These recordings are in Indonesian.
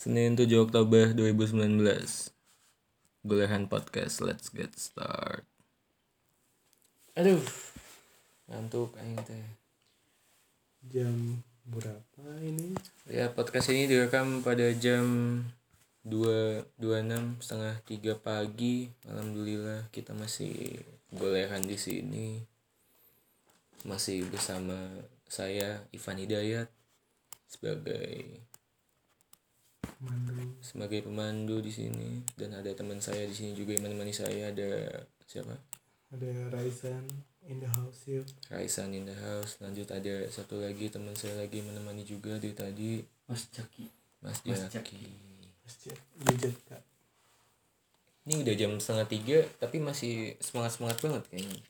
Senin 7 Oktober 2019 Golehan Podcast Let's get start. Aduh Ngantuk aing teh. Jam berapa ini? Ya podcast ini direkam pada jam 2.26 setengah 3 pagi. Alhamdulillah kita masih golehan di sini. Masih bersama saya Ivan Hidayat sebagai mandu sebagai pemandu di sini. Dan ada teman saya di sini juga yang menemani saya. Ada siapa? Ada Raisan in the house yuk. Raisan in the house. Lanjut ada satu lagi teman saya lagi menemani juga dari tadi. Mas Jaki. Mas Mas Jaki. Budget kak. Ini udah jam setengah tiga tapi masih semangat semangat banget kayaknya.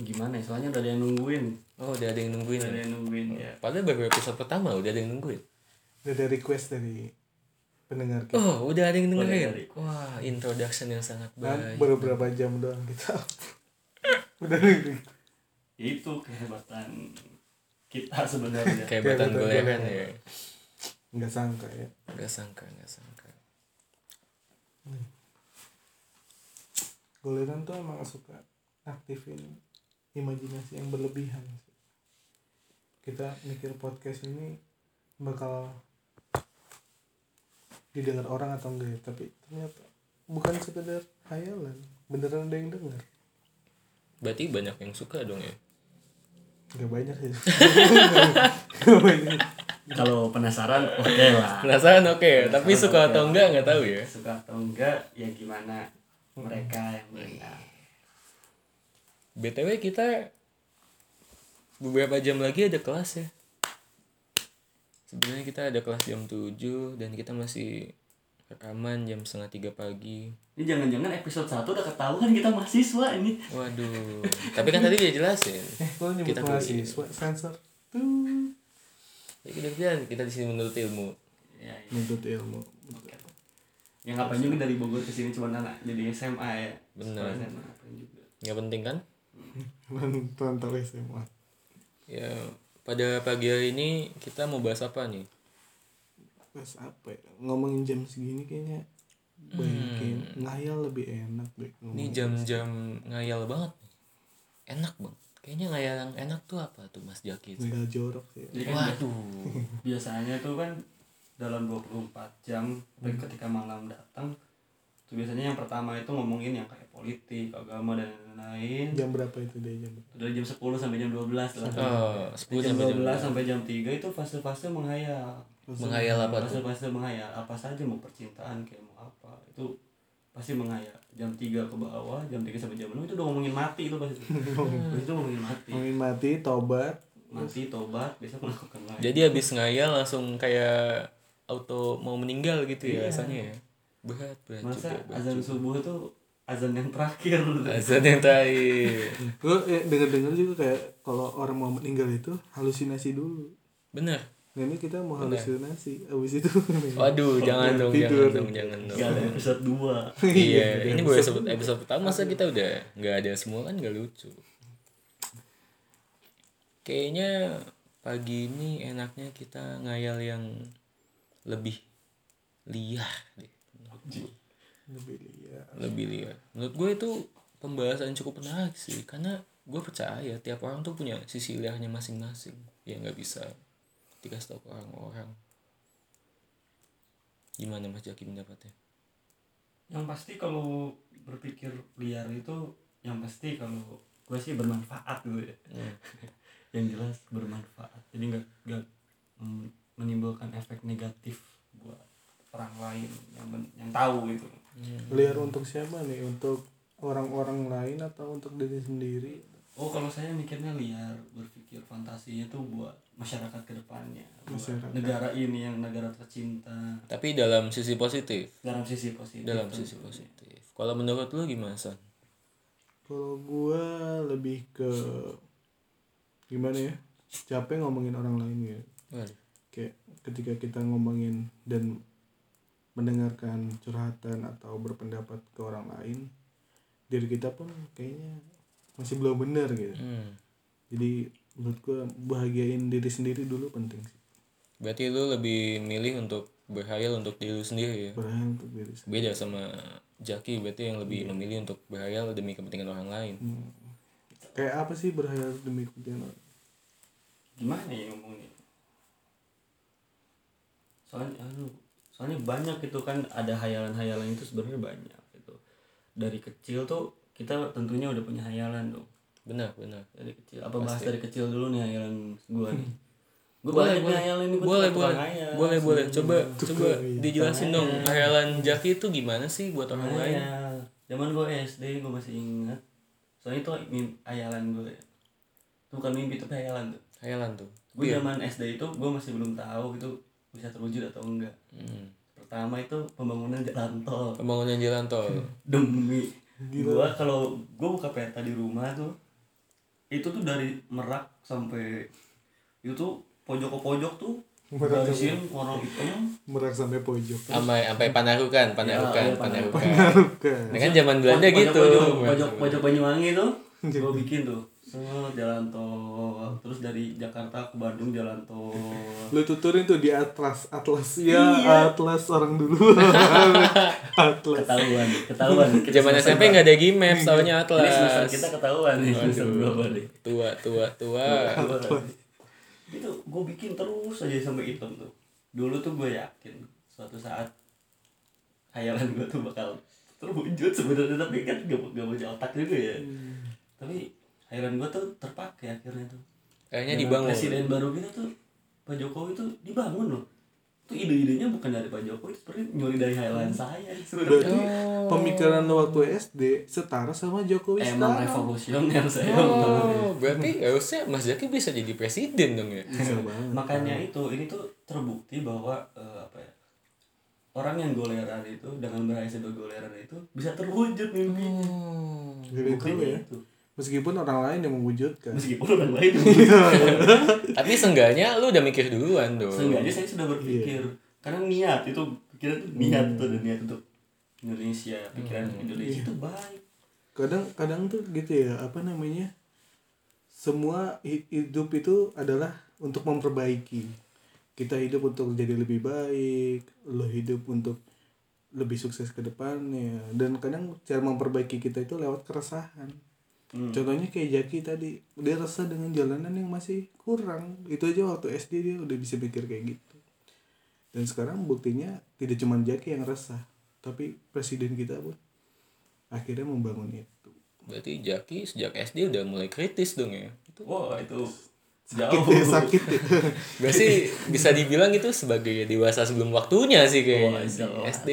Gimana ya? Soalnya udah ada yang nungguin. Oh udah ada yang nungguin. Udah ada ya? yang nungguin ya. Padahal baru episode pertama udah ada yang nungguin udah ada request dari pendengar kita. Oh udah ada yang dengerin? ada. wah introduction yang sangat Kan baik. baru berapa jam doang kita? Udah dari itu kehebatan kita sebenarnya. Kayak batan Kayak batan golehan golehan. ya. Nggak sangka ya. Nggak sangka nggak sangka. Goleran tuh emang suka aktifin imajinasi yang berlebihan kita mikir podcast ini bakal didengar orang atau enggak ya tapi ternyata bukan sekedar hayalan beneran ada yang dengar. Berarti banyak yang suka dong ya? Nggak banyak sih. Kalau penasaran oke lah. Penasaran oke. Tapi Penasaran suka oke. atau enggak nggak tahu ya? Suka atau enggak ya gimana mereka yang mendengar. Btw kita beberapa jam lagi ada kelas ya sebenarnya kita ada kelas jam 7 dan kita masih rekaman jam setengah tiga pagi. Ini jangan-jangan episode 1 udah ketahuan kita mahasiswa ini. Waduh. Tapi kan tadi dia jelasin. Eh Kita mahasiswa sensor. Tuh. Ya kita bilang kita di sini menuntut ilmu. Ya, ya. menuntut ilmu. Yang ngapain juga dari Bogor ke sini cuma anak jadi SMA ya. Sekolah SMA juga. Nggak penting kan? Rantau SMA ya pada pagi hari ini kita mau bahas apa nih? Pas apa ya? Ngomongin jam segini kayaknya banyakin. Ngayal lebih enak deh ini jam-jam ngayal banget nih. enak bang. Kayaknya ngayal yang enak tuh apa tuh mas Jaki? Ngayal jorok sih. Jadi kan waduh. biasanya tuh kan dalam 24 jam tapi ketika malam datang tuh biasanya yang pertama itu ngomongin yang kayak politik, agama dan lain-lain. jam berapa itu dia jam? Dari jam 10 sampai jam 12 lah. oh 10 Dari jam sampai jam 12 sampai jam 3 itu fase-fase menghayal. menghayal apa tuh Fase-fase menghayal apa saja mau percintaan kayak mau apa itu pasti menghayal. Jam 3 ke bawah, jam 3 sampai jam 6 itu udah ngomongin mati itu pasti. Itu ngomongin mati. ngomongin mati tobat Mati tobat besok melakukan lain. jadi habis ngayal langsung kayak auto mau meninggal gitu ya Iya. rasanya ya berat berat Masa juga berat azan juga. subuh itu azan yang terakhir. Azan yang terakhir. Gue ya, denger dengar juga kayak kalau orang mau meninggal itu halusinasi dulu. Bener. Nah ini kita mau halusinasi abis itu waduh jangan dong tidur. jangan dong jangan dong. Gak ada episode 2 iya ini baru episode, episode pertama masa kita udah nggak ada semua kan nggak lucu. Kayaknya pagi ini enaknya kita ngayal yang lebih liar deh lebih liar lebih liar menurut gue itu pembahasan cukup menarik sih karena gue percaya tiap orang tuh punya sisi liarnya masing-masing. Yang nggak bisa dikasih tahu ke orang-orang. Gimana mas Jaki pendapatnya? Yang pasti kalau berpikir liar itu Yang pasti kalau gue sih bermanfaat dulu ya. Hmm. Yang jelas bermanfaat. Jadi gak, gak mm, menimbulkan efek negatif buat orang lain yang men- yang tahu gitu. Liar untuk siapa nih? Untuk orang-orang lain atau untuk diri sendiri? Oh kalau saya mikirnya liar berpikir fantasinya tuh buat masyarakat ke depannya Masyarakat. negara ini yang negara tercinta. Tapi dalam sisi positif? Dalam sisi positif. Dalam tentu. sisi positif. Kalau menurut lu gimana san? Kalau gue lebih ke gimana ya? Capek ngomongin orang lain ya. Waduh. kayak ketika kita ngomongin dan mendengarkan curhatan atau berpendapat ke orang lain diri kita pun kayaknya masih belum benar gitu. Hmm. jadi menurut gue bahagiain diri sendiri dulu penting sih. Berarti lu lebih milih untuk berhayal untuk diri lu sendiri ya? Berhayal untuk diri sendiri. Beda sama Jaki berarti yang lebih memilih untuk berhayal demi kepentingan orang lain. Kayak apa sih berhayal demi kepentingan orang? Gimana ya ngomongnya? Soalnya aduh soalnya banyak itu kan ada hayalan-hayalan itu sebenarnya banyak gitu. Dari kecil tuh kita tentunya udah punya hayalan dong benar benar. Dari kecil. Apa bahas dari kecil dulu nih hayalan gua nih? Gue boleh boleh. hayalan ini boleh boleh. hayal. boleh boleh. Coba coba hayal. dijelasin dong Hayal. hayalan. Jaki itu gimana sih buat orang lain? Hayal. zaman gue SD gue masih ingat. Soalnya itu mimpi hayalan gue itu bukan mimpi tapi hayalan tuh. Hayalan tuh. Gue Iya. zaman SD itu gue masih belum tahu itu bisa terwujud atau enggak? Hmm. pertama itu pembangunan jalan tol. Pembangunan jalan tol. Demi. Gua kalau gua buka peta di rumah tuh itu tuh dari merak sampai itu tuh pojok ke pojok tuh Merak garisin warna hitam. Merak sampai pojok. Sampai sampai panarukan panarukan iya, panarukan. Bukan Nah, kan zaman Belanda Pojok- gitu. pojok, pojok pojok Banyuwangi tuh gua bikin tuh set jalan tol. Terus dari Jakarta ke Bandung jalan tol. Lu tuturin tuh di atlas atlas. Ya Iya. atlas orang dulu. Atlas. Ketahuan ketahuan. Zaman SMP nggak ada Gmaps tahunya berapa? ini semester Atlas kita ketahuan nih semester berapa nih? Tua tua tua. Itu gue bikin terus aja sampai hitam tuh. Dulu tuh gue yakin suatu saat hayalan gue tuh bakal terwujud sebenarnya tapi kan gak, gak punya otak juga ya. Tapi hayalan gue tuh terpakai akhirnya tuh. Kayaknya Dengan dibangun. presiden baru kita tuh Pak Jokowi tuh dibangun loh. Itu ide-idenya bukan dari Pak Jokowi sebenarnya nyuri dari hayalan saya. Berarti pemikiran lo waktu SD setara sama Jokowi emang sekarang. revolusioner saya oh berarti harusnya Mas Jaki bisa jadi presiden dong ya? Makanya itu ini tuh terbukti bahwa eh, apa ya orang yang goleran itu dengan berhasil bergoleran itu bisa terwujud mimpinya. Jadi itu Buktinya ya. itu meskipun orang lain yang mewujudkan. Meskipun orang lain tapi seenggaknya lu udah mikir duluan dong. Seenggaknya saya sudah berpikir. Karena niat itu pikiran tuh niat tuh dan niat untuk Indonesia pikiran Indonesia itu baik. Kadang kadang tuh gitu ya apa namanya semua hi- hidup itu adalah untuk memperbaiki. Kita hidup untuk jadi lebih baik lo hidup untuk lebih sukses ke depannya. Dan kadang cara memperbaiki kita itu lewat keresahan Hmm. contohnya kayak Jaki tadi dia resah dengan jalanan yang masih kurang. Itu aja waktu SD dia udah bisa mikir kayak gitu. Dan sekarang buktinya tidak cuma Jaki yang resah tapi presiden kita pun akhirnya membangun itu. Berarti Jaki sejak SD udah mulai kritis dong ya? Wah itu sakit jauh. ya sakit ya. Berarti bisa dibilang itu sebagai dewasa sebelum waktunya sih kayaknya Wah, jelas. SD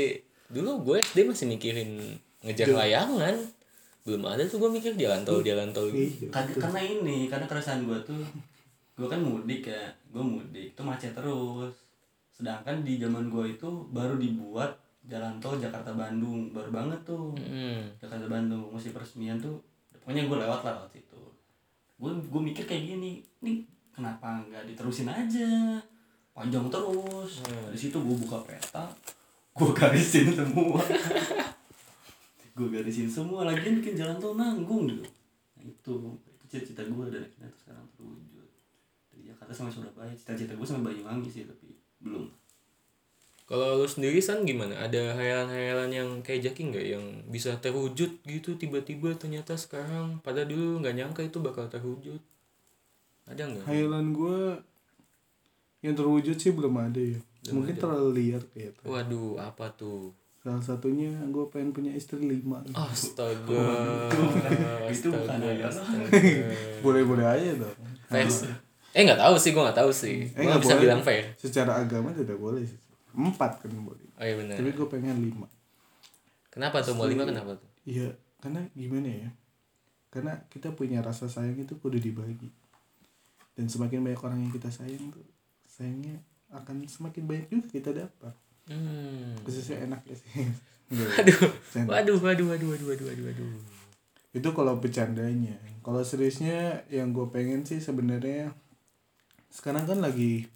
dulu gue SD masih mikirin ngejar layangan belum ada tuh gue mikir jalan tol jalan tol gitu. Iya. karena, karena ini karena keresahan gue tuh gue kan mudik ya gue mudik itu macet terus sedangkan di zaman gue itu baru dibuat jalan tol Jakarta Bandung baru banget tuh Hmm. Jakarta Bandung masih peresmian tuh pokoknya gue lewat lah lewat situ gue gue mikir kayak gini nih kenapa nggak diterusin aja panjang terus Hmm. di situ gue buka peta gue garisin semua gue garisin semua lagi bikin jalan tol nanggung gitu nah, itu itu cita-cita gue dan akhirnya tuh sekarang terwujud dari Jakarta sama Surabaya cita-cita gue sama Banyuwangi sih tapi belum Kalau lu sendiri san gimana? Ada hayalan-hayalan yang kayak Jaki nggak yang bisa terwujud gitu tiba-tiba ternyata sekarang pada dulu nggak nyangka itu bakal terwujud. Ada nggak? hayalan gue yang terwujud sih belum ada ya mungkin terlalu liar kayak itu Waduh, apa tuh? Salah satunya gue pengen punya istri lima Astaga. Itu bukan Astaga. hayalan. astaga. boleh boleh aja dong Fans. Eh nggak tahu sih, gue nggak tahu sih. Eh, Gue bisa boleh. bilang fair. secara agama tidak boleh sih empat kan boleh Oh iya benar. tapi gue pengen lima Kenapa tuh mau lima kenapa tuh? iya karena gimana ya karena kita punya rasa sayang itu kudu dibagi dan semakin banyak orang yang kita sayang tuh sayangnya akan semakin banyak juga kita dapat Hmm. khususnya enak ya sih Enggak, Aduh. bercanda. Waduh, waduh, waduh, waduh, waduh, waduh, waduh. itu kalau bercandanya kalau seriusnya yang gue pengen sih sebenarnya sekarang kan lagi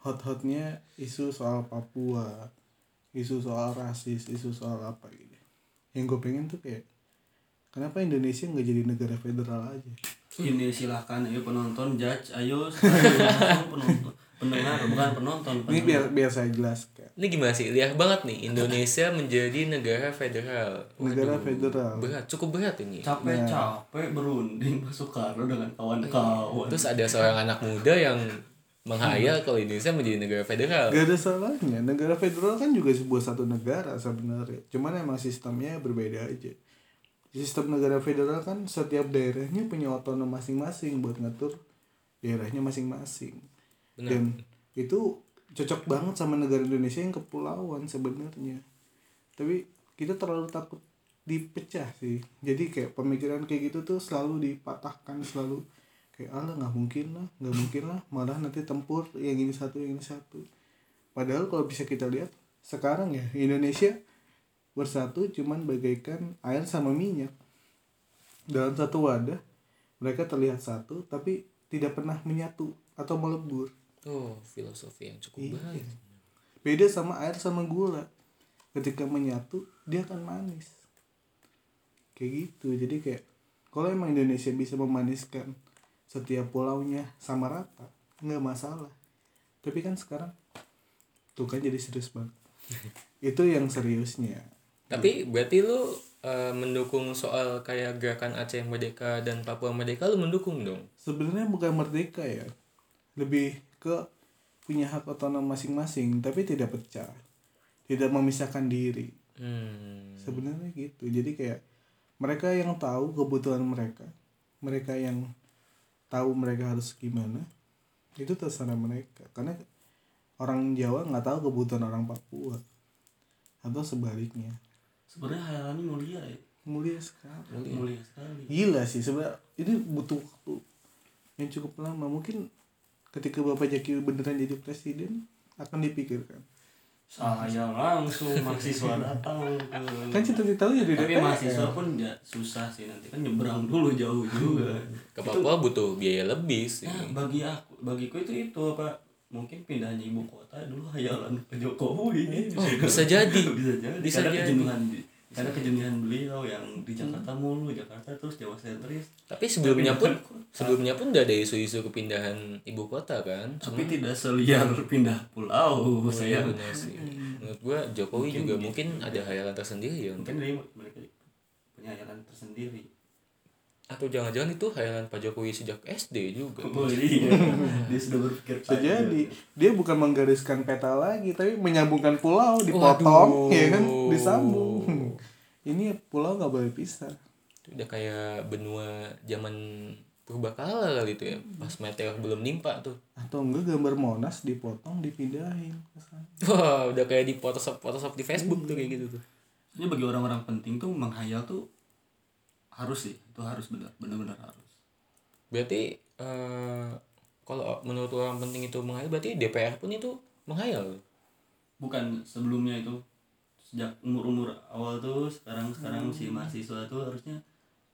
hot-hotnya isu soal Papua isu soal rasis isu soal apa gitu yang gue pengen tuh kayak kenapa Indonesia nggak jadi negara federal aja ini silahkan ayo penonton judge ayo penonton pendengar bukan penonton Ini pendengar. biar biar saya jelaskan. Ini gimana sih? Lihat banget nih Indonesia menjadi negara federal. Negara Waduh, federal. Berat, cukup berat ini. capek-capek berunding masuk Soekarno dengan kawan-kawan Terus ada seorang anak muda yang menghayal kalau Indonesia menjadi negara federal. Gak ada salahnya. Negara federal kan juga sebuah satu negara sebenarnya. Cuman emang sistemnya berbeda aja. Sistem negara federal kan setiap daerahnya punya otonom masing-masing buat ngatur daerahnya masing-masing. Benar. Dan itu cocok banget sama negara Indonesia yang kepulauan sebenarnya. Tapi kita terlalu takut dipecah sih. Jadi kayak pemikiran kayak gitu tuh selalu dipatahkan selalu kayak alah nggak mungkin lah, nggak mungkin lah. Malah nanti tempur yang ini satu yang ini satu. Padahal kalau bisa kita lihat sekarang ya Indonesia bersatu cuman bagaikan air sama minyak dalam satu wadah mereka terlihat satu tapi tidak pernah menyatu atau melebur Oh, filosofi yang cukup Iya. baik. beda sama air sama gula. Ketika menyatu dia akan manis. Kayak gitu. Jadi kayak kalau emang Indonesia bisa memaniskan setiap pulaunya sama rata nggak masalah. Tapi kan sekarang tuh kan jadi serius banget. Itu yang seriusnya. Tapi berarti lu eh, mendukung soal kayak gerakan Aceh Merdeka dan Papua Merdeka lu mendukung dong? sebenarnya bukan merdeka ya. Lebih ke punya hak otonom masing-masing tapi tidak pecah. Tidak memisahkan diri. Hmm. sebenarnya gitu. Jadi kayak mereka yang tahu kebutuhan mereka mereka yang tahu mereka harus gimana itu terserah mereka. Karena orang Jawa nggak tahu kebutuhan orang Papua. Atau sebaliknya. Sebenarnya hayalannya mulia ya. Mulia sekali. Mulia sekali. Gila sih sebenarnya ini butuh waktu yang cukup lama. Mungkin ketika Bapak Jaki beneran jadi presiden akan dipikirkan saya langsung mahasiswa datang ke kan cita-cita lu jadi tapi DPR. mahasiswa pun ya susah sih nanti kan nyebrang dulu jauh juga Ke Papua butuh biaya lebih sih. Nah, bagi aku bagiku itu itu apa mungkin pindahnya ibu kota dulu hayalan Pak Jokowi Oh, bisa jadi. bisa jadi Bisa karena jadi. kejenuhan karena kejenuhan beliau yang di Jakarta mulu Jakarta terus Jawa sentris Tapi sebelumnya pun sebelumnya pun udah ada isu-isu kepindahan ibu kota kan. tapi tidak seliar pindah pulau saya Iya benar sih. Menurut gua Jokowi juga mungkin ada hayalan tersendiri ya. mungkin dari mereka punya hayalan tersendiri Atau jangan-jangan itu hayalan Pak Jokowi sejak SD juga. oh iya dia sudah berpikir bisa panjang. jadi dia bukan menggariskan peta lagi tapi menyambungkan pulau dipotong Waduh. ya kan disambung ini pulau nggak boleh pisah Itu udah kayak benua zaman purbakala kali itu ya. Pas meteor belum nimpa tuh. atau enggak gambar monas dipotong dipindahin. Wah, udah kayak di Photoshop Photoshop di Facebook tuh kayak gitu tuh. Ini bagi orang-orang penting tuh menghayal tuh harus sih itu harus benar benar-benar harus Berarti eh kalau menurut orang penting itu menghayal berarti DPR pun itu menghayal. bukan sebelumnya itu sejak umur-umur awal tuh sekarang sekarang si mahasiswa tuh harusnya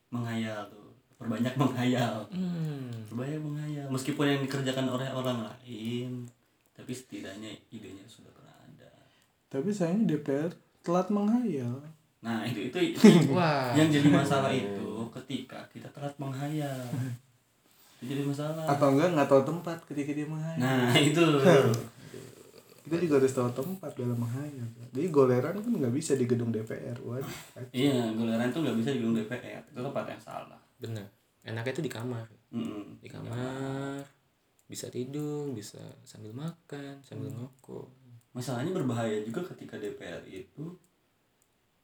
menghayal tuh. Perbanyak menghayal. Hmm. perbanyak menghayal. Meskipun yang dikerjakan oleh orang lain tapi setidaknya idenya sudah pernah ada. Tapi sayangnya DPR telat menghayal. Nah itu itu, itu Wah. yang jadi masalah itu. Ketika kita telat menghayal. Itu jadi masalah. Atau enggak nggak tahu tempat ketika dia menghayal. Nah itu kita juga harus tahu tempat dalam menghayal jadi goleran kan nggak bisa di gedung DPR waduh iya goleran tuh nggak bisa di gedung DPR itu tempat yang salah Bener. Enaknya tuh di kamar. Mm-mm. Di kamar bisa tidur, bisa sambil makan, sambil Hmm. ngokok. masalahnya berbahaya juga ketika DPR itu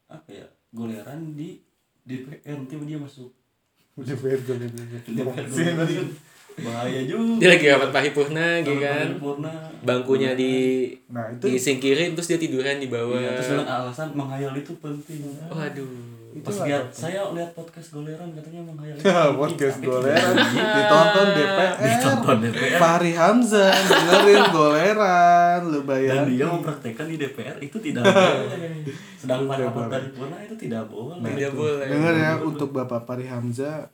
apa ya goleran di DPR nanti dia masuk DPR goleran DPR goleran. Bahaya juga. Dia lagi rapat paripurna gitu kan. Paripurna. Bangkunya di nah itu disingkirin terus dia tiduran di bawah. Iya, terus dengan alasan menghayal itu penting. Waduh. itu pas lihat saya lihat podcast goleran katanya menghayal itu Ya, penting, podcast goleran. ditonton DPR ditonton DPR Fahri Hamzah dengerin goleran. Lu dan bayar dia mempraktekkan di DPR itu tidak boleh. Sedang pada rapat paripurna itu tidak boleh. Tidak boleh. Dengar ya untuk Bapak Fahri Hamzah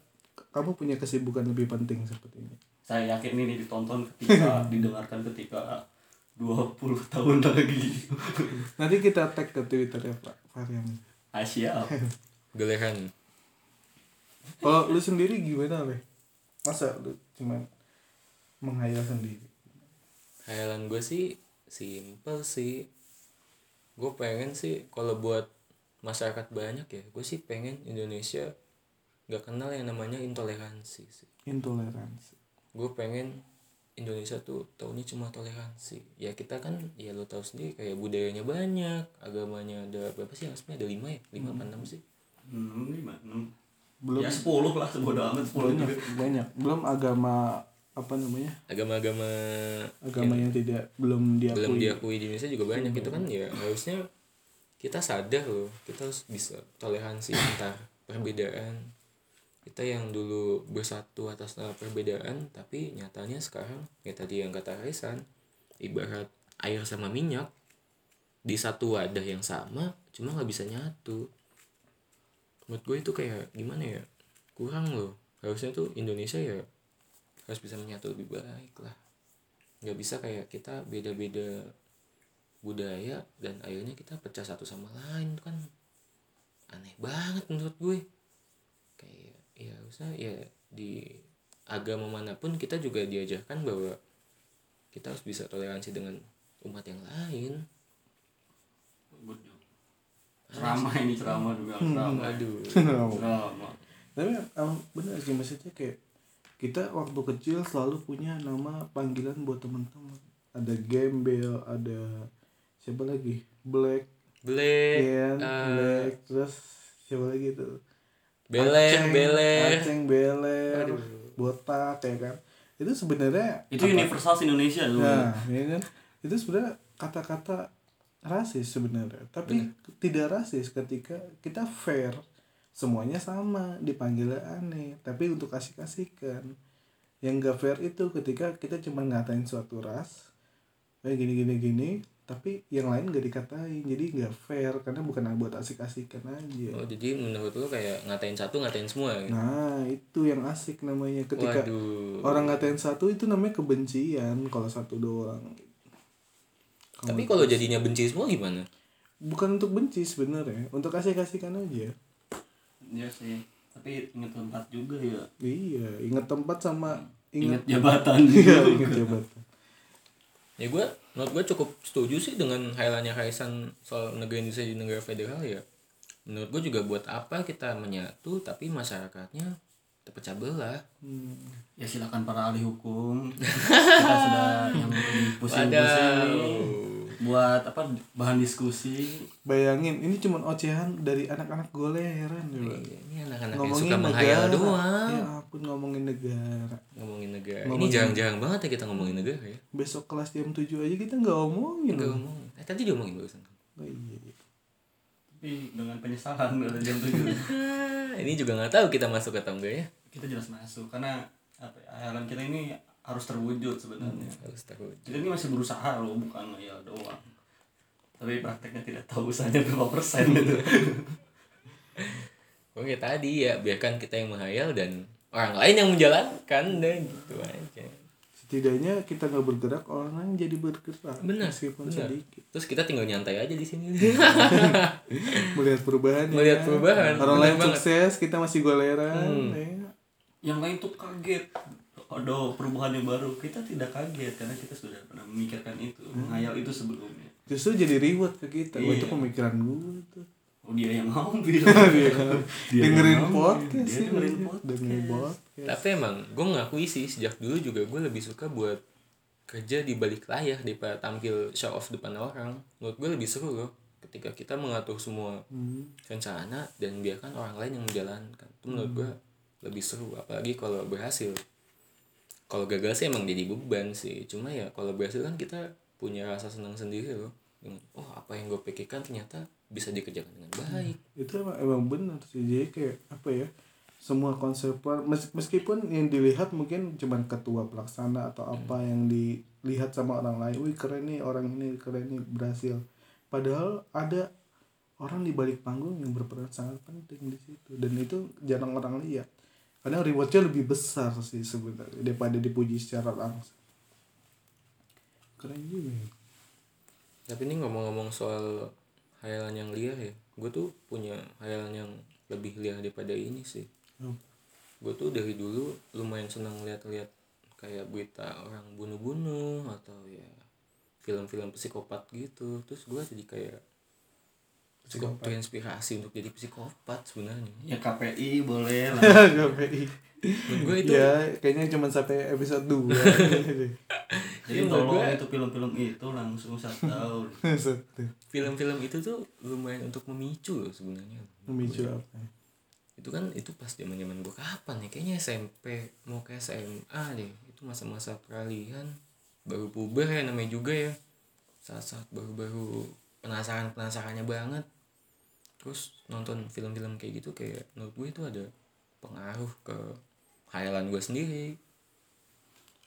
kamu punya kesibukan lebih penting seperti ini. Saya yakin ini ditonton ketika didengarkan ketika 20 tahun lagi. Nanti kita tag ke Twitter ya Pak Hamzah Asia Gelehan. kalau lu sendiri gimana leh masa lu cuman menghayal sendiri? Hayalan gue sih simple sih. Gue pengen sih kalau buat masyarakat banyak ya gue sih pengen Indonesia nggak kenal yang namanya intoleransi sih. Intoleransi. Gue pengen Indonesia tuh taunya cuma toleransi. Ya kita kan ya lo tahu sendiri kayak budayanya banyak agamanya ada berapa sih harusnya ada lima ya? Lima apa enam sih? Enam lima enam. Belum. Ya sepuluh lah sebodoh amat sepuluh banyak juga. banyak. Belum agama apa namanya? Agama-agama agama yang tidak belum diakui. Belum diakui di Indonesia juga banyak. Itu kan ya harusnya kita sadar loh. Kita harus bisa toleransi antar perbedaan kita yang dulu bersatu atas nama perbedaan tapi nyatanya sekarang ya tadi yang kata Raisan ibarat air sama minyak di satu wadah yang sama cuma nggak bisa nyatu. Menurut gue itu kayak gimana ya kurang loh. Harusnya tuh Indonesia ya harus bisa menyatu lebih baik lah. Nggak bisa kayak kita beda-beda budaya dan akhirnya kita pecah satu sama lain itu kan aneh banget menurut gue ya harusnya ya di agama mana pun kita juga diajarkan bahwa kita harus bisa toleransi dengan umat yang lain. Ceramah ini ceramah juga ceramah. aduh. Ceramah. Tapi emang benar sih maksudnya kayak kita waktu kecil selalu punya nama panggilan buat teman-teman. Ada gembel ada siapa lagi? Black. Black Ian, eh, black terus siapa lagi tuh beler Aceng, beler aceng Aduh. botak ya kan itu sebenarnya itu universal Indonesia tuh Nah, ya kan? Itu sebenarnya kata-kata rasis sebenarnya. Tapi tidak rasis ketika kita fair. Semuanya sama, dipanggil aneh, tapi untuk kasih-kasihkan. Yang gak fair itu ketika kita cuma ngatain suatu ras, kayak gini gini gini, tapi yang lain gak dikatain. Jadi gak fair karena bukan buat asik-asikan aja. oh jadi menurut lu kayak ngatain satu ngatain semua gitu Nah, itu yang asik namanya. Ketika waduh. orang ngatain satu itu namanya kebencian kalau satu doang. tapi kalau jadinya benci semua gimana? Bukan untuk benci sebenarnya untuk kasih kasihkan aja. Iya sih tapi ingat tempat juga ya. Iya ingat tempat sama ingat ingat jabatan iya juga. ingat jabatan ya gue menurut gue cukup setuju sih dengan hayalannya Kaisan soal negara Indonesia di negara federal ya. Menurut gue juga buat apa kita menyatu tapi masyarakatnya terpecah belah hmm. ya silakan para ahli hukum. Kita sudah yang pusing-pusing buat apa bahan diskusi. Bayangin ini cuma ocehan dari anak-anak goleran coba Iya, ini anak-anak yang ngomongin suka menghayal negara. doang. Ya ampun ngomongin negara. Ngomongin negara. Ini Ngomongin- jarang-jarang banget ya kita ngomongin negara ya. Besok kelas jam 7 aja kita nggak omongin nggak ngomong eh tadi diomongin barusan. Oh, iya. tapi dengan penyesalan pada jam tujuh. Ini juga nggak tahu kita masuk atau enggak ya. Kita jelas masuk karena apa ya, kita ini harus terwujud sebenarnya harus tahu kita ini masih berusaha loh bukan ya doang tapi prakteknya tidak tahu usahanya berapa persen gitu Oke tadi ya biarkan kita yang menghayal dan orang lain yang menjalankan deh gitu aja. setidaknya kita nggak bergerak orang lain jadi bergerak Benar, meskipun benar. sedikit Terus kita tinggal nyantai aja di sini. melihat perubahan Melihat perubahan, orang benar lain banget. Hmm. sukses kita masih goleran ya. yang lain tuh kaget ada perubahan yang baru kita tidak kaget karena kita sudah pernah memikirkan itu menghayal itu sebelumnya justru jadi reward ke kita Wah, itu Iya. pemikiran gue tuh oh dia yang ngambil Dia Dia dengerin yang podcast dia sih dengerin dia. podcast. dengerin podcast Tapi emang gue ngakui sih sejak dulu juga gue lebih suka buat kerja di balik layar daripada tampil show off depan orang. Menurut gue lebih seru loh ketika kita mengatur semua Hmm. rencana dan biarkan orang lain yang menjalankan. Itu menurut gue lebih seru apalagi kalau berhasil. Kalau gagal sih emang jadi beban sih. Cuma ya kalau berhasil kan kita punya rasa senang sendiri loh. Dengan, oh apa yang gue pikirkan ternyata bisa dikerjakan dengan baik. itu emang, emang benar sih jadi kayak apa ya semua konsepan mes- meskipun yang dilihat mungkin cuman ketua pelaksana atau apa yang dilihat sama orang lain wih keren nih orang ini keren nih berhasil padahal ada orang di balik panggung yang berperan sangat penting di situ dan itu jarang orang lihat kadang rewardnya lebih besar sih sebenarnya daripada dipuji secara langsung keren juga ya. Tapi ini ngomong-ngomong soal hayalan yang liar ya, gue tuh punya hayalan yang lebih liar daripada ini sih. Hmm. Gue tuh dari dulu lumayan senang lihat-lihat kayak berita orang bunuh-bunuh atau ya film-film psikopat gitu terus gue jadi kayak cukup terinspirasi untuk jadi psikopat sebenarnya. Ya KPI boleh lah. KPI menurut gue itu ya kayaknya cuma sampai episode 2 jadi Iya, tolong gue- itu film-film itu langsung satu tahun. Film-film itu tuh lumayan untuk memicu loh sebenarnya. Memicu apa? Itu kan itu pas zaman zaman gue kapan ya? Kayaknya SMP mau ke SMA deh. Itu masa-masa peralihan. Baru puber ya namanya juga ya. Saat-saat baru-baru penasaran penasarannya banget terus nonton film-film kayak gitu kayak menurut gue itu ada pengaruh ke khayalan gue sendiri.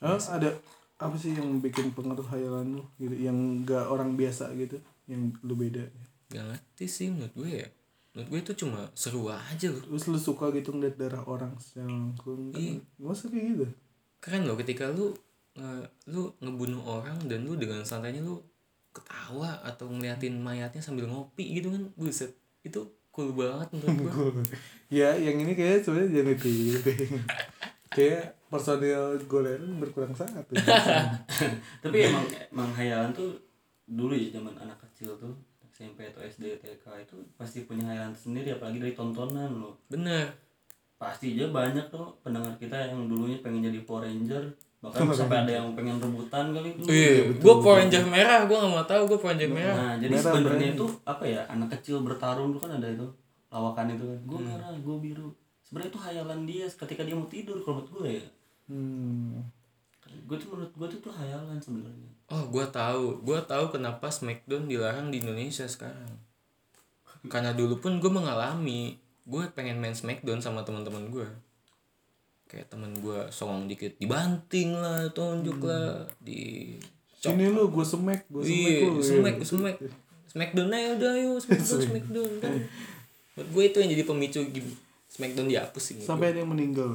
Oh, ada apa sih yang bikin pengaruh hayalan lu? Gitu yang gak orang biasa gitu yang lu beda? Gak ngerti sih menurut gue ya. Menurut gue itu cuma seru aja loh. Terus lu suka gitu ngeliat darah orang secara langsung? Iya. masa kayak gitu. Keren loh ketika lu nge- lu ngebunuh orang dan lu dengan santainya lu ketawa atau ngeliatin mayatnya sambil ngopi gitu kan buset itu cool banget menurut gua. Ya yang ini kayak sebenarnya jangan kayak gitu. Kayak personil goler berkurang satu tapi emang emang hayalan tuh dulu ya zaman anak kecil tuh SMP atau SD TK itu pasti punya hayalan sendiri apalagi dari tontonan loh. Bener. Pasti aja banyak tuh pendengar kita yang dulunya pengen jadi Power Ranger bahkan sampai ada yang pengen rebutan kali itu. Iya gua Power Ranger merah gua gak mau tahu gua Power Ranger merah. Nah jadi sebenarnya itu apa ya? Anak kecil bertarung tuh kan ada itu lawakan itu kan. Gue merah gue biru. Sebenarnya itu hayalan dia ketika dia mau tidur kalau menurut gue ya. Hmm. gue tuh menurut gue tuh tuh hayalan sebenarnya. Oh gua tahu. Gua tahu kenapa Smackdown dilarang di Indonesia sekarang. Karena dulu pun gue mengalami gue pengen main Smackdown sama teman-teman gue kayak teman gue songong dikit dibanting lah tonjuk lah di sini lu gue semek gue semek Iya, lu smack, ya. smack. Smackdown aja udah ayo, Smackdown, Smackdown. Kan. Buat gue itu yang jadi pemicu Smackdown dihapus sih. sampai ada yang meninggal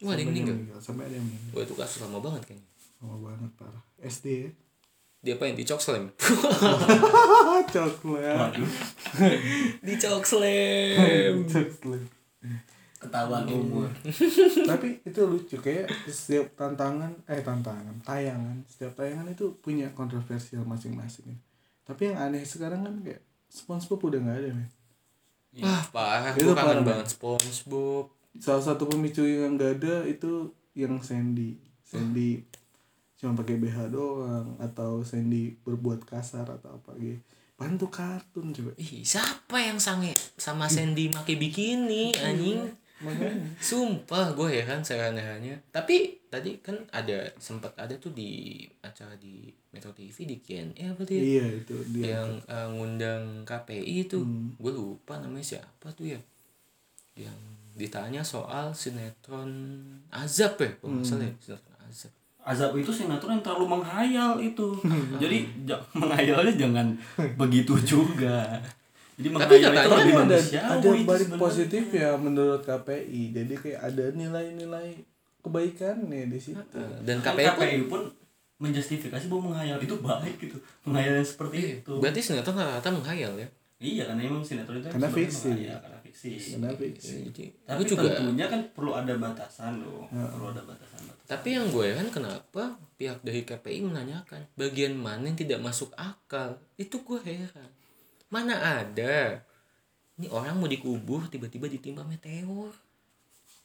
Wah, ada yang meninggal. sampai ada yang meninggal Wah itu kasus lama banget kayaknya. lama banget parah SD ya Dia apa yang dicok slam? coklat waduh dicok slam. ketahuan umur tapi itu lucu kayak setiap tantangan eh tantangan tayangan setiap tayangan itu punya kontroversial masing-masing. Tapi yang aneh sekarang kan kayak SpongeBob udah nggak ada men Wah parah, Itu parah, banget SpongeBob. salah satu pemicu yang nggak ada itu yang Sandy. Sandy cuma pakai BH doang atau Sandy berbuat kasar atau apa gitu. Bantu kartun coba. Ih, siapa yang sange sama Sandy make bikini anjing? Makanya. Sumpah gue heran seheran-herannya Tapi tadi kan ada sempat ada tuh di acara di Metro TV di KNE apa tuh ya? iya itu dia. Yang eh, ngundang KPI itu Hmm. gue lupa namanya siapa tuh ya. Yang ditanya soal sinetron azab ya kalau nggak salah ya sinetron azab. Azab itu sinetron yang terlalu menghayal itu. Jadi ja- menghayalnya jangan begitu juga jadi Tapi itu katanya lebih ada ada itu balik positif ya menurut KPI jadi kayak ada nilai-nilai kebaikannya di situ. Dan Kan KPI pun KPI pun menjustifikasi bahwa menghayal itu baik gitu. Menghayal yang seperti Iya, itu. Berarti sinetron rata-rata menghayal ya? Iya karena emang sinetron itu Karena fiksi. menghayal, karena fiksi. Karena fiksi. jadi tapi gue juga tentunya kan perlu ada batasan loh. Perlu ada batasan batasan. Tapi yang gue heran kenapa pihak dari KPI menanyakan? Bagian mana yang tidak masuk akal? Itu gue heran mana ada? Ini orang mau dikubur tiba-tiba ditimpa meteor.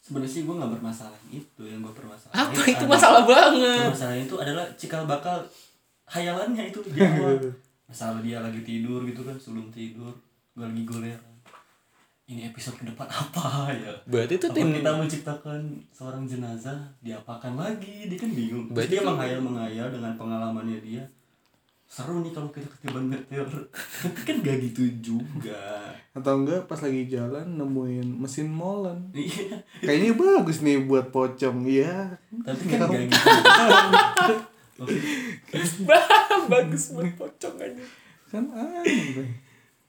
Sebenarnya sih gue nggak bermasalah itu yang gue permasalahan apa itu masalah banget? Masalahnya itu adalah cikal bakal hayalannya itu di masalah dia lagi tidur gitu kan sebelum tidur gue lagi goleran ini episode ke depan apa ya? Berarti itu apa tim kita menciptakan seorang jenazah diapakan lagi? Dia kan bingung. Terus Berarti dia menghayal menghayal dengan pengalamannya dia seru nih kalau kita ketiban meteor Tapi kan gak gitu juga. Atau enggak pas lagi jalan nemuin mesin molen. Iya. Kayaknya bagus nih buat pocong iya. Tapi kan gak gitu bagus buat pocong aja. Kan aneh.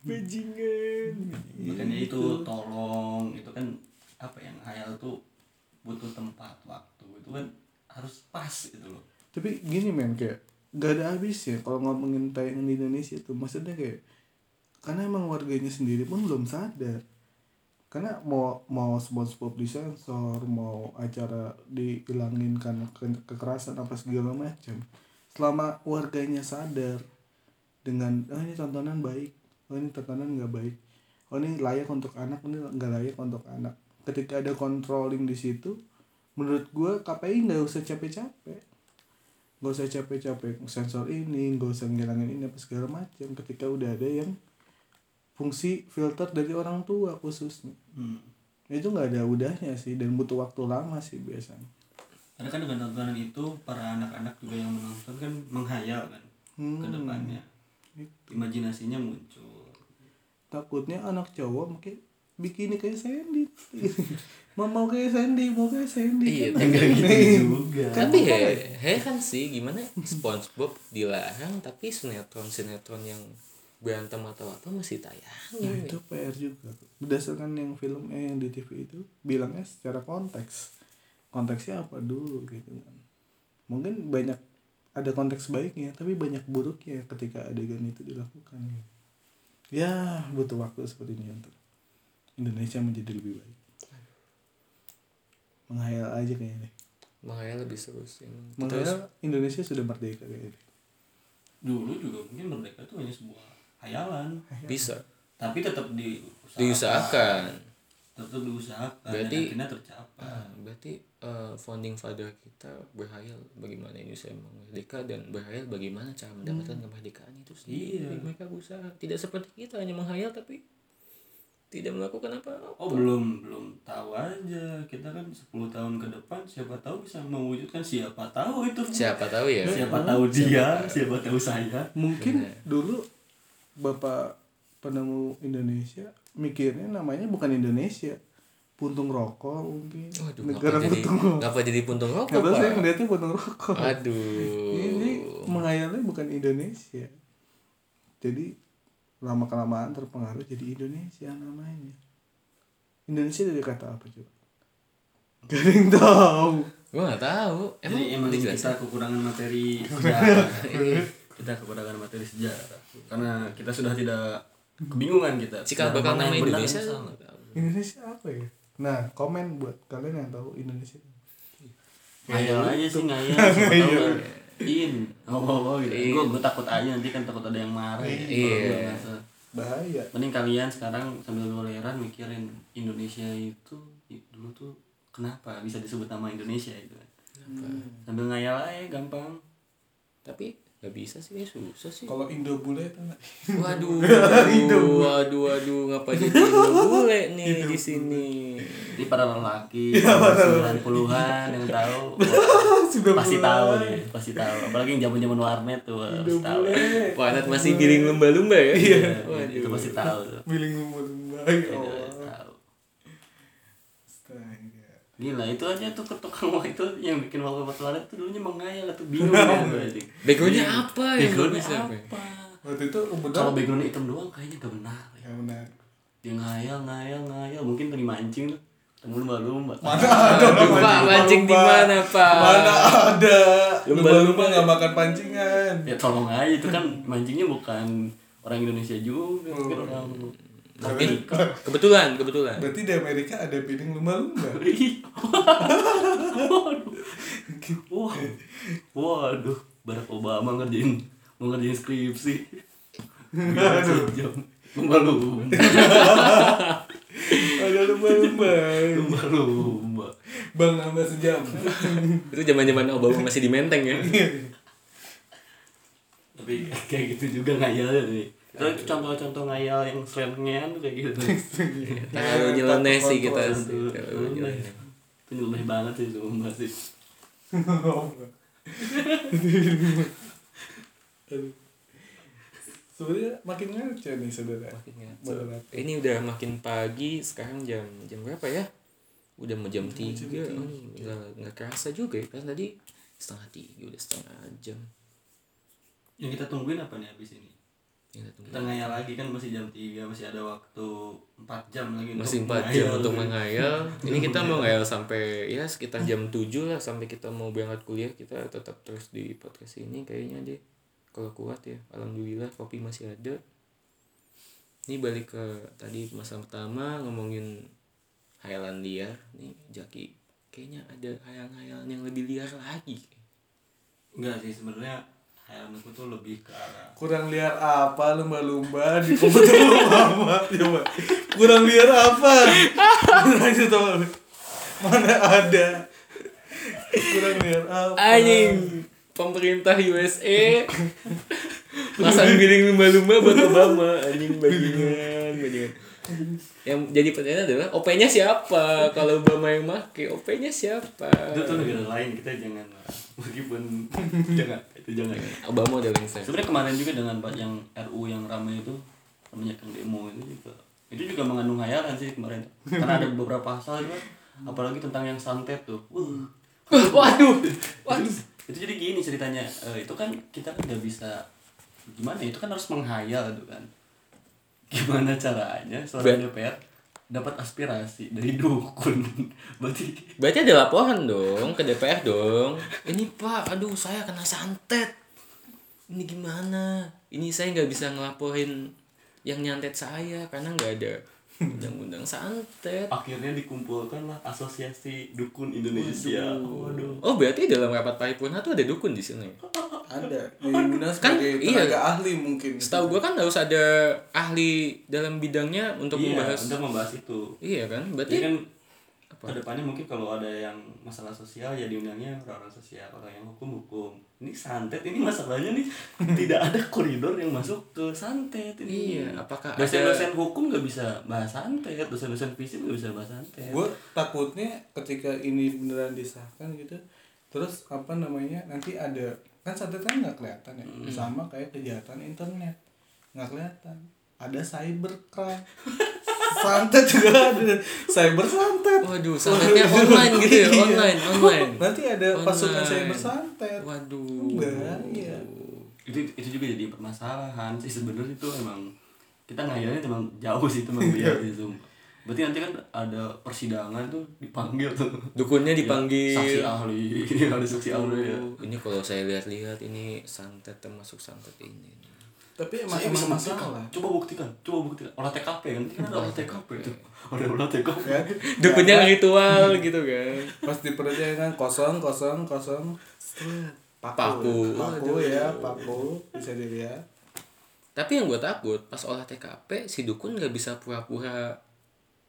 Bajingan. Makanya itu tolong itu kan apa yang hayal tuh butuh tempat waktu itu kan harus pas gitu loh. Tapi gini men kayak gak ada habisnya kalau ngomongin tayangan di Indonesia itu maksudnya kayak karena emang warganya sendiri pun belum sadar. Karena mau mau SpongeBob disensor mau acara dihilangin karena ke- kekerasan apa segala macam. Selama warganya sadar dengan oh ini tontonan baik oh ini tontonan nggak baik oh ini layak untuk anak ini nggak layak untuk anak. Ketika ada controlling di situ menurut gue KPI nggak usah capek-capek nggak usah capek-capek sensor ini nggak usah ngilangin ini apa segala macam ketika udah ada yang fungsi filter dari orang tua khususnya Hmm. itu nggak ada udahnya sih dan butuh waktu lama sih biasanya Karena kan dengan tontonan itu para anak-anak juga yang menonton kan menghayal kan Hmm. ke depannya. Imajinasinya muncul. takutnya anak cowok mungkin bikini kayak Sandy mau kayak Sandy mau kayak Sandy. Iya, kan tapi Gitu juga. tapi he, heran sih gimana SpongeBob dilarang tapi sinetron sinetron yang berantem atau apa masih Nah, tayangin itu PR juga. Berdasarkan yang film eh yang di TV itu bilangnya secara konteks. Konteksnya apa dulu gitu kan. Mungkin banyak ada konteks baiknya tapi banyak buruknya ketika adegan itu dilakukan. Ya butuh waktu seperti ini untuk Indonesia menjadi lebih baik menghayal aja kayaknya Makanya lebih seru sih menghayal Indonesia sudah merdeka kayaknya Dulu juga mungkin merdeka itu hanya sebuah hayalan. bisa Tapi tetap diusahakan. diusahakan Tetap diusahakan. Berarti- dan akhirnya tercapai. Ah, berarti eh, founding father kita berhayal bagaimana Indonesia merdeka dan berhayal bagaimana cara mendapatkan kemerdekaan itu sendiri. Iya. Mereka berusaha tidak seperti kita hanya menghayal tapi tidak melakukan apa-apa. Oh belum belum tahu aja. Kita kan 10 tahun ke depan siapa tahu bisa mewujudkan siapa tahu itu. Siapa tahu ya. siapa tahu dia siapa tahu saya. Mungkin dulu bapak penemu Indonesia mikirnya namanya bukan Indonesia puntung rokok mungkin. Waduh, negara ngapa jadi, puntung rokok. ngapa jadi puntung rokok, tahu saya Pak? ngeliatnya puntung rokok. Aduh. ini menghayalnya bukan Indonesia. Jadi lama kelamaan terpengaruh jadi Indonesia namanya. Indonesia dari kata apa coba gak ada yang tahu Gua nggak tahu. Emang, jadi emang kita kekurangan materi sejarah. kita kekurangan materi sejarah. Karena kita sudah tidak kebingungan kita. Cikal Nah, bakal nama Indonesia. Indonesia apa ya? Nah komen buat kalian yang tahu Indonesia. Ngayal aja sih ngayal. In oh, oh, oh gitu. In. gue gue takut aja nanti kan takut ada yang marah. Ya. Iya. Ngerasa- bahaya. Mending kalian sekarang sambil goleran mikirin Indonesia itu dulu tuh kenapa bisa disebut nama Indonesia itu kan sambil ngayal aja gampang. Tapi nggak bisa sih, susah sih. kalau Indo bule Waduh, waduh, waduh, waduh, ngapa jadi Indo bule nih di sini? jadi para lelaki sembilan puluhan yang tahu. Sudah pasti tahu nih pasti tahu. Apalagi yang zaman zaman warnet tuh pasti tahu. Wah, anak masih giring lumba-lumba ya? Iya. itu pasti tahu tuh. Miling lumba ya Allah. tahu Astaga. Gila itu aja tuh ke tukang wah itu yang bikin wallpaper planet tuh dulunya mengayal atau bingung ya gue. Backgroundnya apa yang Backgroundnya bisa, Pe? apa? Waktu itu benar Kalau background hitam doang kayaknya gak benar. ya. ya benar. Dia ngayal ngayal ngayal mungkin lagi mancing tuh. Temu lumba-lumba. Mana ada orang Pak, mancing di mana, Pak? Mana ada Lumba-lumba. nggak makan pancingan. Ya tolong aja itu kan mancingnya bukan orang Indonesia juga, mungkin orang Tapi kebetulan, kebetulan. Berarti di Amerika ada piring lumba-lumba. Ih. Waduh. Wah. Waduh, Barack Obama ngerjain mau ngerjain skripsi. Lumba-lumba. ada lumba-lumba. Lumba-lumba. Bang nambah sejam. Itu zaman-zaman Obama masih di Menteng ya. Tapi kayak gitu juga ngayal nih. Itu contoh-contoh ngayal yang tuh kayak gitu. Terlalu nyeleneh sih kita. sih. Nyeleneh. Itu nyeleh banget sih itu Mbak sih. Aduh. Sebenarnya makin ngaco nih saudara. Lapar. Ini udah makin pagi, sekarang jam jam berapa ya? Udah mau jam tiga, nggak nggak kerasa juga ya kan tadi setengah tiga udah setengah jam. Yang kita tungguin apa nih abis ini? Ya. Kita ngayal lagi kan masih jam 3, masih ada waktu 4 jam lagi untuk masih 4 jam untuk menghayal ini kita mau ngayal sampai ya sekitar jam 7 lah sampai kita mau berangkat kuliah. Kita tetap terus di podcast ini kayaknya deh kalau kuat ya alhamdulillah kopi masih ada. Ini balik ke tadi masa pertama ngomongin hayalan liar nih Jaki kayaknya ada hayalan-hayalan yang lebih liar lagi. Enggak sih sebenarnya aku tuh lebih ke arah kurang liar apa lumba-lumba di komputer lu apa coba kurang liar apa? Lanjut tau mana ada? Kurang liar apa? Anjing. Pemerintah USA pasang giling lumba-lumba buat Obama. Anjing bajingan bajingan. Yang jadi pertanyaan adalah OP-nya siapa? Kalau Obama yang make OP-nya siapa? Itu tuh negara lain. Kita jangan meskipun jangan. itu jangan. Obama udah lengser sebenarnya kemarin juga dengan Pak yang RU yang ramai itu banyak yang demo itu juga. Itu juga mengandung hayalan sih kemarin. Karena ada beberapa pasal juga apalagi tentang yang santet tuh. Wah, waduh. Waduh itu jadi gini ceritanya. Eh, itu kan kita kan nggak bisa gimana ya, itu kan harus menghayal tuh kan. Gimana caranya seorang DPR dapat aspirasi dari dukun berarti Berarti ada laporan dong ke DPR dong. Ini Pak, aduh saya kena santet. Ini gimana? Ini saya nggak bisa ngelaporin yang nyantet saya karena nggak ada undang-undang santet. akhirnya dikumpulkanlah asosiasi dukun Indonesia waduh Oh berarti dalam rapat paripurna tuh ada dukun di sini. ada diundang Kan, iya. ahli mungkin Setahu gua kan harus ada ahli dalam bidangnya untuk iya membahas. untuk membahas itu Iya kan? jadi Berarti kan ke depannya mungkin kalau ada yang masalah sosial ya diundangnya orang-orang sosial orang yang hukum hukum ini santet ini masalahnya nih. Tidak ada koridor yang masuk ke santet ini. Iya, apakah dosen-dosen hukum nggak bisa bahas santet dosen-dosen fisik nggak bisa bahas santet. Gue takutnya ketika ini beneran disahkan gitu terus apa namanya nanti ada kan santet kan nggak kelihatan ya? Sama kayak kejahatan internet. Nggak kelihatan. Ada cybercrime santet juga ada cyber santet Waduh, santetnya online gitu ya, Iya. online, online. nanti ada pasukan Online. cyber santet Waduh. bahaya itu itu juga jadi permasalahan sih sebenarnya itu emang kita ngayalnya emang jauh sih itu emang biar di zoom berarti nanti kan ada persidangan tuh dipanggil tuh Dukunnya dipanggil. saksi ahli ada saksi ahli ya ini kalau saya lihat-lihat ini santet termasuk santet ini. Tapi emang Saya bisa buktikan. masalah. Coba buktikan coba buktikan. Olah TKP kan? Kan ada olah TKP ada olah TKP ya. Dukunnya ritual gitu kan. pas di perutnya kan kosong kosong kosong. Paku. paku. Ya paku. Bisa dilihat. Tapi yang gue takut pas olah TKP si dukun nggak bisa pura-pura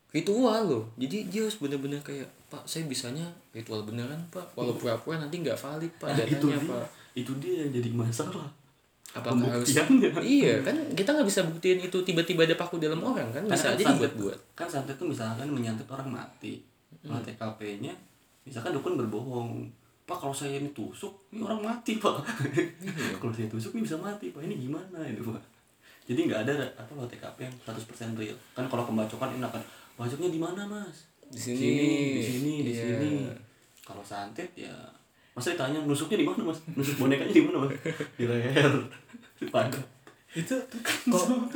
ritual loh. Jadi dia harus bener-bener kayak Pak saya bisanya ritual beneran Pak. Walau pura-pura nanti nggak valid Pak Nah, itu datanya dia. Pak. itu dia yang jadi masalah Apakah harus Pembuktiannya. Iya kan kita nggak bisa buktiin itu tiba-tiba ada paku dalam orang kan? Bisa Karena aja dibuat-buat. kan santet tuh misalkan menyantet orang mati olah TKP-nya misalkan dukun berbohong pak kalau saya ini tusuk ini orang mati pak. Kalau saya tusuk ini bisa mati pak. Ini gimana itu pak? Jadi nggak ada apa olah TKP yang 100% real. Kan kalau pembacokan ini akan bacoknya di mana mas? Di sini. di sini di Iya. sini. Kalau santet ya masa ditanya nusuknya di mana mas? Nusuk bonekanya di mana mas? Di leher di pagar itu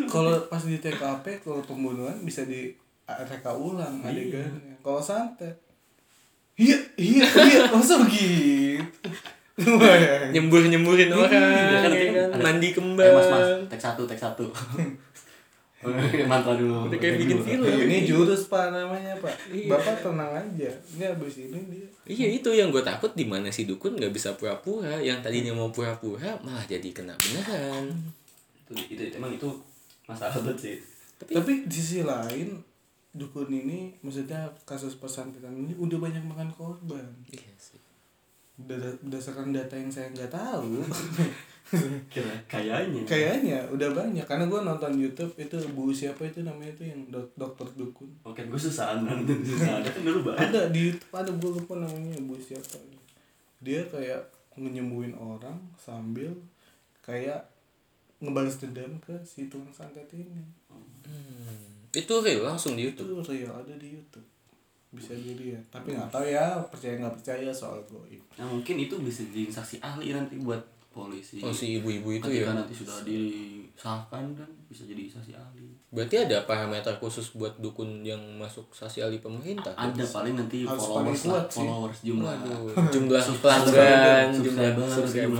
kalau pas di TKP kalau pembunuhan bisa di reka ulang adegannya. Kalau santet iya iya iya masa begitu. Nyembur nyemburin orang, Iya kan, ya nanti kan? ada- mandi Eh, kembang. mas mas tek satu tek satu mantra dulu. Udah kayak bikin film. ini jurus pak namanya pak. Iya. bapak tenang aja. Ini abis ini dia. Iya itu yang gue takut di mana si dukun nggak bisa pura-pura, yang tadinya mau pura-pura malah jadi kena beneran. itu, itu emang itu masalah banget sih. Tapi di sisi lain dukun ini maksudnya kasus pesantren ini udah banyak makan korban. Iya sih. Berdasar- berdasarkan data yang saya nggak tahu kayaknya. kayaknya. Udah banyak. Karena gue nonton YouTube itu bu siapa itu namanya itu yang dok- dokter dukun. Oke gue susah nonton susah. Ada kan dulu banget ada di YouTube ada gue lupa namanya bu siapa. Dia kayak menyembuhin orang sambil kayak ngebalas dendam ke si tukang santet ini. Hmm. Itu real langsung di itu YouTube. real ada di YouTube. Bisa dilihat. Tapi nggak tahu ya percaya nggak percaya soal goib. Nah mungkin itu bisa jadi saksi ahli nanti buat polisi. Oh si ibu-ibu itu ketika ya? nanti sudah disahkan kan bisa jadi saksi ahli. Berarti ada parameter khusus buat dukun yang masuk saksi ahli pemerintah? Ada paling nanti Harus followers lah, kuat sih. followers jumlah. Waduh, jumlah pelanggan, jumlah subscriber,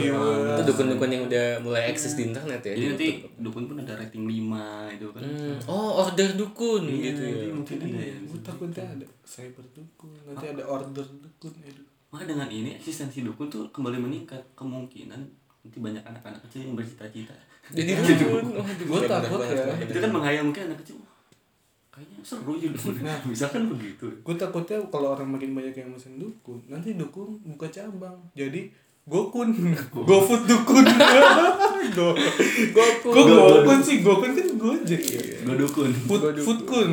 Itu dukun-dukun yang udah mulai eksis di internet ya. jadi di nanti YouTube. dukun pun ada rating 5 itu kan. Hmm, Oh, order dukun Iya, gitu ya. jadi mungkin ada Iya, yang gue takutnya ada cyber dukun. Nanti ada order dukun aduh. Maka dengan ini eksistensi dukun tuh kembali meningkat kemungkinan nanti banyak anak-anak kecil yang bercita-cita. Jadi dukun. Gua benar takut ya. itu kan menghayal mungkin anak kecil. "Wah, kayaknya seru dukun Nah. misalkan begitu? Gue takutnya kalau orang makin banyak yang mesen dukun nanti dukun buka cabang. Jadi gokun. Gofood dukun go Gokun. Go gokun sih. Gokun kan gojek ya gue dukun food Godukun. foodkun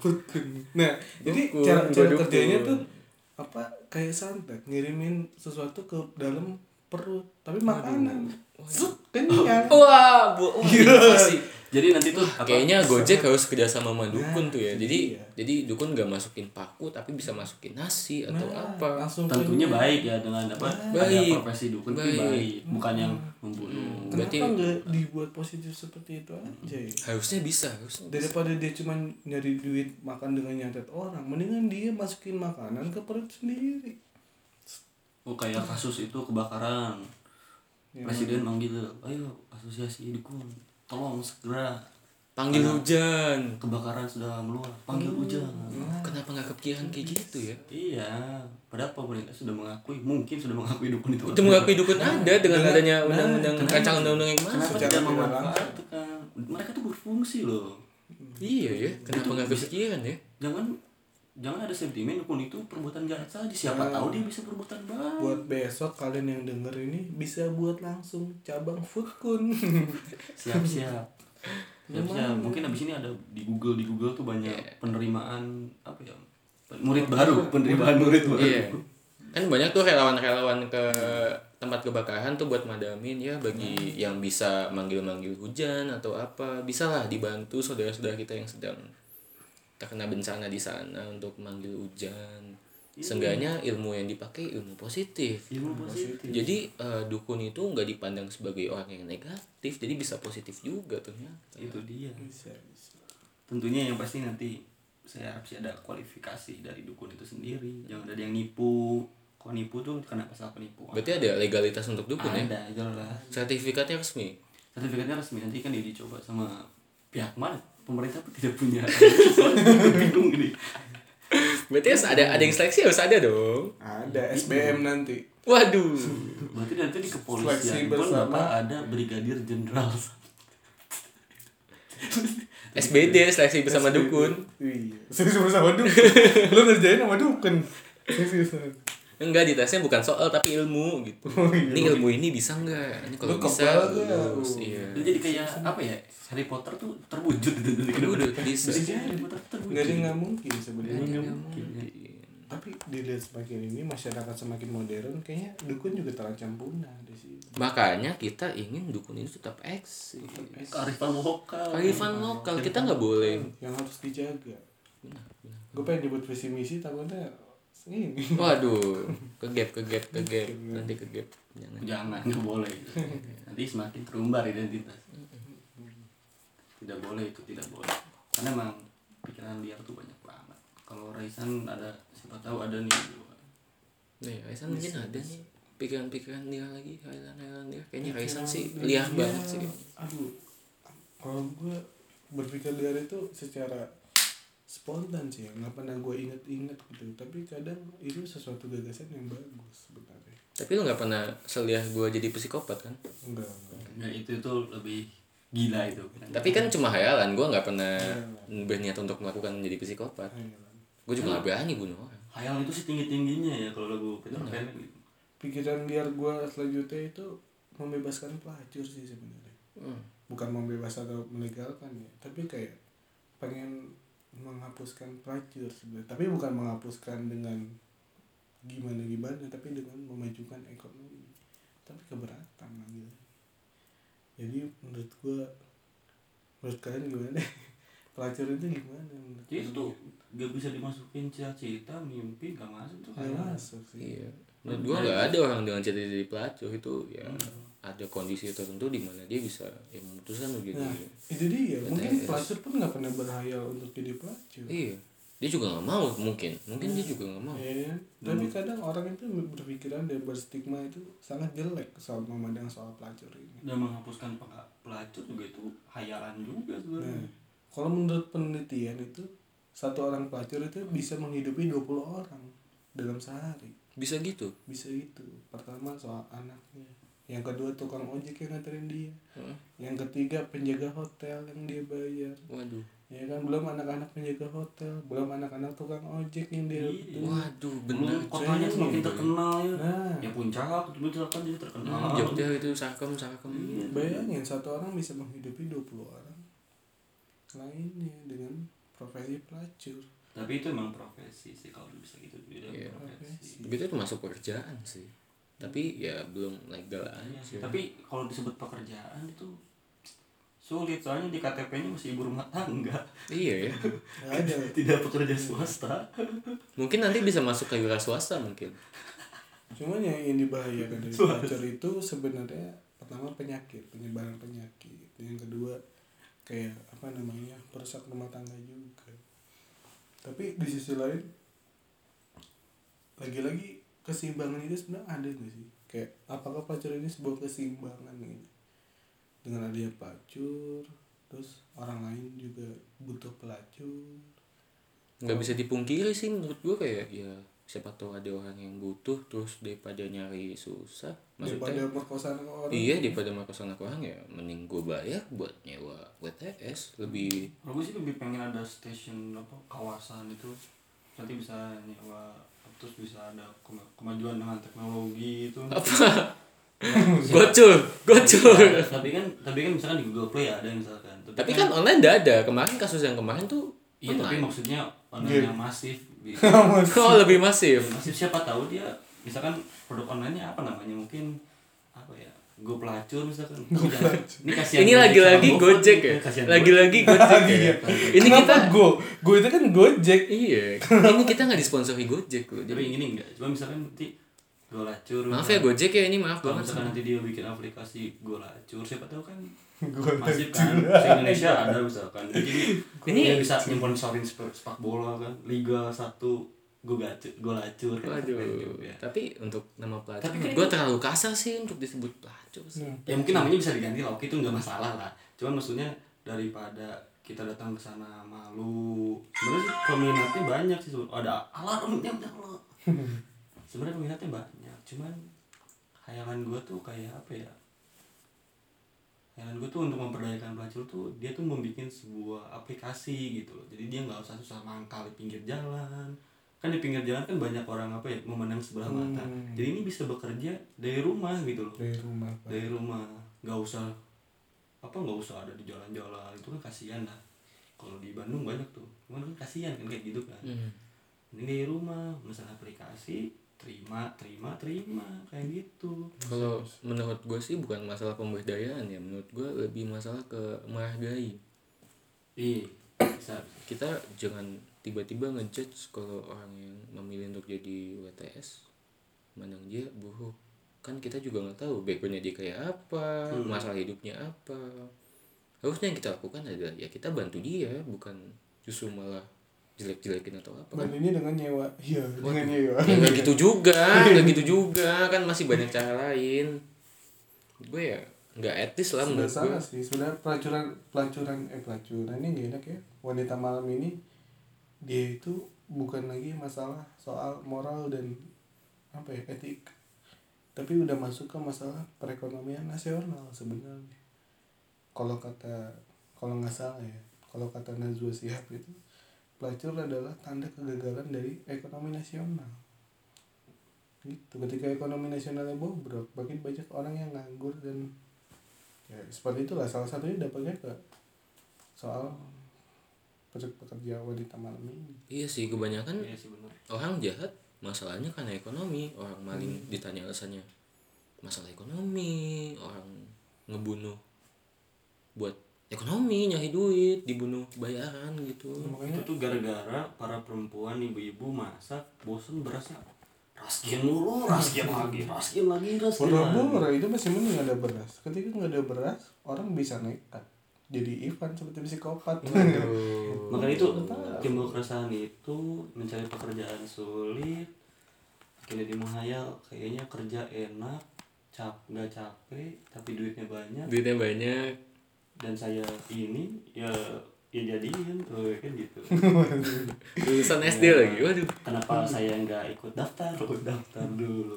foodkun nah jadi cara cara godukun. kerjanya tuh apa? Kayak santet ngirimin sesuatu ke dalam perut tapi makanan Set, kenyang Wah, bu, wah, Gila. sih. jadi nanti tuh apa, Kayaknya Gojek harus kerjasama sama dukun tuh ya. Jadi dia. jadi dukun gak masukin paku tapi bisa masukin nasi atau Nah, apa. langsung tentunya baik ya dengan apa Baik. ada profesi dukun tapi Baik. baik bukan yang membunuh kenapa Berarti- nggak dibuat positif seperti itu aja ya Harusnya bisa, harusnya. bisa. daripada dia cuma nyari duit makan dengan nyantet orang mendingan dia masukin makanan ke perut sendiri oh kayak kasus itu kebakaran. Ya, presiden manggil ayo asosiasi dukun tolong segera. Panggil hujan. kebakaran sudah meluas. Panggil hujan. Oh, kenapa nggak kepikiran kayak gitu ya? iya. Padahal pemerintah sudah mengakui mungkin sudah mengakui dukun itu. Itu mengakui dukun ada dengan Dengan- adanya nah, undang-undang kenapa- rancangan undang-undang yang kenapa masuk. Secara tidak memanfaatkan? Mereka tuh berfungsi loh. Iya ya, kenapa Itu nggak kepikiran ya? jangan jangan ada sentimen dukun itu perbuatan jahat saja. Siapa Nah. tahu dia bisa berbuatan baik. Buat besok kalian yang denger ini bisa buat langsung cabang foodkun. Siap siap. Siap siap. Mungkin abis ini ada di Google di Google tuh banyak penerimaan apa ya murid baru. penerimaan murid baru. Iya. Kan banyak tuh relawan-relawan ke tempat kebakaran tuh buat madamin ya bagi yang bisa manggil-manggil hujan atau apa. Bisa lah dibantu saudara-saudara kita yang sedang terkena bencana di sana untuk manggil hujan. Seenggaknya ilmu yang dipakai ilmu positif. ilmu positif. Jadi eh, dukun itu nggak dipandang sebagai orang yang negatif, jadi bisa positif juga ternyata. itu dia. Bisa bisa. Tentunya yang pasti nanti saya harap sih ada kualifikasi dari dukun itu sendiri. Jangan ada yang nipu. Kalau nipu tuh kena pasal penipuan. Berarti ada legalitas untuk dukun ya? ada jelas. Sertifikatnya resmi. sertifikatnya resmi. Nanti kan dia dicoba sama pihak mana pemerintah pun tidak punya bingung ini Berarti harus ada ada yang seleksi harus ada dong. ada SBM nanti Waduh. berarti nanti di kepolisian Seleksi pun bersama. bakal ada brigadir jenderal SBD seleksi bersama dukun. iya serius sama dukun lu ngerjain sama dukun Enggak ditesnya bukan soal tapi ilmu gitu. Oh, iya. Ini ilmu ini bisa enggak? Ini kalau Lu bisa nggak? lulus. Iya. jadi kayak apa ya Harry Potter tuh terwujud gitu Terwujud, bisa. Harry Potter terwujud nggak ada yang nggak mungkin sebenarnya Nggak mungkin. tapi dilihat semakin ini masyarakat semakin modern kayaknya dukun juga terancam punah di sini Makanya kita ingin dukun ini tetap eksis. kearifan lokal Kearifan lokal kita nggak boleh. yang harus dijaga gue pengen nyebut visi misi takutnya ini Waduh, kegap kegap kegap nanti kegap. Jangan. jangan nggak boleh nanti semakin terumbar identitas. Tidak boleh itu tidak boleh. Karena emang pikiran liar tuh banyak banget. Kalau Raisan ada siapa tahu ada nih Nih, Raisan mungkin ada nih. Pikiran-pikiran dia lagi, hayalan-hayalan dia. Kayaknya Raisan sih liar banget sih. aduh. Kalau gue berpikir liar itu secara spontan sih ya nggak pernah gue inget-inget gitu tapi kadang itu sesuatu gagasan yang bagus sebenarnya Tapi lu nggak pernah seliah gue jadi psikopat kan? enggak enggak ya itu tuh lebih gila itu Tapi kan cuma hayalan, gue nggak pernah berniat untuk melakukan menjadi psikopat. Hayalan. Gue juga nggak berani bunuh orang. Hayal itu sih tinggi tingginya ya kalau lagu Peter Pan gitu. pikiran liar gue selanjutnya itu membebaskan pelacur sih sebenarnya Hmm. bukan membebas atau melegalkan ya tapi kayak pengen menghapuskan pelacur sebenarnya. Tapi bukan menghapuskan dengan gimana gimana tapi dengan memajukan ekonomi. Tapi keberatan lah gitu. Jadi menurut gua menurut kalian gimana pelacur itu gimana menurut Jadi itu kalian? tuh gak bisa dimasukin cita-cita mimpi gak masuk tuh. Hayal. masuk sih. Iya. Menurut gue nggak ada orang dengan cita-cita pelacur itu ya ada kondisi tertentu di mana dia bisa ya memutuskan untuk jadi nah itu dia mungkin BTS. pelacur pun nggak pernah berhayal untuk jadi pelacur iya dia juga nggak mau mungkin mungkin dia juga nggak mau Ya, tapi kadang orang itu berpikiran dan berstigma itu sangat jelek soal memandang soal pelacur ini. dan menghapuskan pe- pelacur juga itu hayalan juga Nah, sebenarnya kalau menurut penelitian itu satu orang pelacur itu bisa menghidupi 20 orang dalam sehari. bisa gitu Bisa itu. Pertama soal anaknya. Yang kedua tukang ojek yang nganterin dia. Heeh. Yang ketiga penjaga hotel yang dia bayar. waduh Ya kan belum anak-anak penjaga hotel, belum anak-anak tukang ojek yang dia Iya. waduh bener kotanya semakin terkenal ya Nah, ya puncak itu misalkan jadi terkenal Hmm, Jogja itu sakem sakem Iya. bayangin satu orang bisa menghidupi 20 orang lainnya dengan profesi pelacur. tapi itu emang profesi sih kalau bisa gitu beda Iya. profesi begitu itu masuk pekerjaan sih tapi ya belum legal aja Iya sih tapi kalau disebut pekerjaan itu sulit soalnya di KTP-nya masih ibu rumah tangga iya ya ada. tidak pekerja swasta mungkin nanti bisa masuk ke wira swasta mungkin Cuman yang yang dibahayakan dari pelacur itu sebenarnya pertama penyakit, penyebaran penyakit. Yang kedua kayak apa namanya perusak rumah tangga juga. Tapi di sisi lain lagi-lagi keseimbangan itu sebenarnya ada nggak sih? Kayak apakah pelacur ini sebuah keseimbangan gitu? Dengan adanya pelacur, terus orang lain juga butuh pelacur. nggak bisa dipungkiri sih menurut gua kayak ya siapa tahu ada orang yang butuh terus daripada nyari susah Daripada maksudnya merkosa orang. iya daripada makan anak orang ya mending gua bayar buat nyewa WTS lebih Kalau gue sih lebih pengen ada stasiun apa kawasan itu nanti bisa nyewa terus bisa ada kema- kemajuan dengan teknologi itu. Apa? Gocul gocul. Ada, tapi kan tapi kan misalkan di Google Play ada misalkan. Tapi kan online nggak ada. Kemarin kasus yang kemarin tuh iya. tapi maksudnya online Game. yang masif gitu. oh lebih masif. Masif siapa tahu dia misalkan produk online-nya apa namanya mungkin ya Go pelacur misalkan. Ini kasihan ini Gojek lagi-lagi GoFood Gojek ya? Lagi-lagi Gojek ya? Ini Kenapa kita go? Go itu kan Gojek. iya. Ini kita nggak disponsori Gojek loh jadi ini enggak cuma misalkan nanti Go lacur. Maaf ya Gojek ya ini maaf kalau banget misalkan nanti dia bikin aplikasi Go lacur siapa tahu kan Go masif kan se Indonesia ada misalkan. Jadi Ini- dia bisa nyimpen sepak, sepak bola kan? Liga satu Go gacur Go lacur. Kan waduh juga. tapi untuk nama pelacur Tapi gue terlalu kasar sih untuk disebut pelacur sih. Ya mungkin namanya bisa diganti lah. Oke itu nggak masalah lah. Cuman maksudnya daripada kita datang ke sana malu. Sebenarnya sih peminatnya banyak sih. Ada alarmnya udah lo. Sebenarnya peminatnya banyak. Cuman hayalan gue tuh kayak apa ya? Hayalan gue tuh untuk memperdayakan pelacur tuh dia tuh membuat sebuah aplikasi gitu loh. Jadi dia nggak usah susah mangkal di pinggir jalan kan di pinggir jalan kan banyak orang apa ya memandang sebelah mata. Hmm. jadi ini bisa bekerja dari rumah gitu loh. Dari rumah Pak. dari rumah. Nggak usah apa nggak usah ada di jalan-jalan. Itu kan kasihan lah. Kalau di Bandung banyak tuh. Cuman kan kasihan kan kayak gitu kan. Hmm. ini dari rumah. Misalnya aplikasi terima terima terima. Kayak gitu. Kalau menurut gue sih bukan masalah pemberdayaan ya. Menurut gue lebih masalah ke menghargai. Iya kita jangan tiba-tiba ngejudge kalau orang yang memilih untuk jadi WTS mandang dia buruk kan kita juga nggak tahu backgroundnya dia kayak apa Hmm. masalah hidupnya apa harusnya yang kita lakukan adalah ya kita bantu dia bukan justru malah jelek-jelekin atau apa kan Bandingnya dengan nyewa. Iya, dengan nyewa. ya gitu juga nggak gitu juga kan masih banyak cara lain gue ya nggak etis lah menurut gue salah sih. Sebenarnya pelacuran pelacuran eh pelacuran ini gak enak ya. Wanita malam ini dia itu bukan lagi masalah soal moral dan apa ya etik. Tapi udah masuk ke masalah perekonomian nasional sebenarnya. Kalau kata kalau nggak salah ya kalau kata Najwa Shihab itu pelacur adalah tanda kegagalan dari ekonomi nasional. Gitu ketika ekonomi nasionalnya bobrok makin banyak orang yang nganggur dan ya seperti itulah salah satunya dampaknya ke soal pekerja wanita malam ini. Iya sih kebanyakan iya sih benar orang jahat masalahnya karena ekonomi. Orang maling ditanya alasannya masalah ekonomi orang ngebunuh buat ekonomi nyari duit dibunuh bayaran gitu. Makanya itu tuh gara-gara para perempuan ibu-ibu masak bosen berasa raskin dulu raskin lagi raskin lagi raskin lagi. Bora-bora itu masih mending ada beras. Ketika nggak ada beras, orang bisa nekat. Jadi Ivan seperti psikopat. Makanya itu timbul keresahan itu mencari pekerjaan sulit akhirnya dia menghayal kayaknya kerja enak cap nggak capek tapi duitnya banyak. Duitnya banyak. Dan saya ini ya ya jadiin oh, kan gitu. Lulusan SD Ya, lagi waduh. Kenapa saya nggak ikut daftar? Oh, daftar dulu.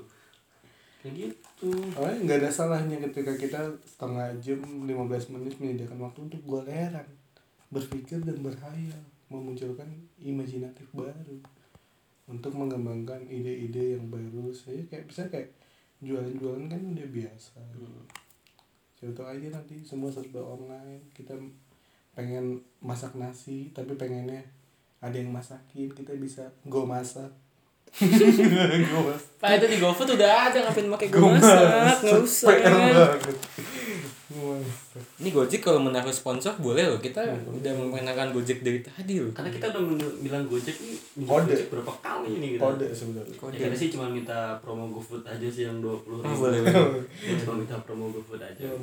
Kayak gitu Oh, nggak ada salahnya ketika kita setengah jam 15 menit menyediakan waktu untuk goleran berpikir dan berhayal memunculkan imajinatif baru untuk mengembangkan ide-ide yang baru. Saya kayak bisa kayak jualan-jualan kan udah biasa. Hmm. Tahu aja nanti semua serba online kita pengen masak nasi tapi pengennya ada yang masakin kita bisa go masak pak itu di GoFood udah ada ngapain pakai gue masak nggak usah. ini Gojek kalau menaruh sponsor boleh loh kita udah memperkenalkan Gojek dari tadi loh. Karena kita udah bilang Gojek nih minta Kode. Gojek berapa kali ini gitu. Kode sebenarnya. Kode. ya kita sih cuma minta promo GoFood aja sih yang dua puluh Oh, boleh, boleh. ya cuma minta promo GoFood aja. Ya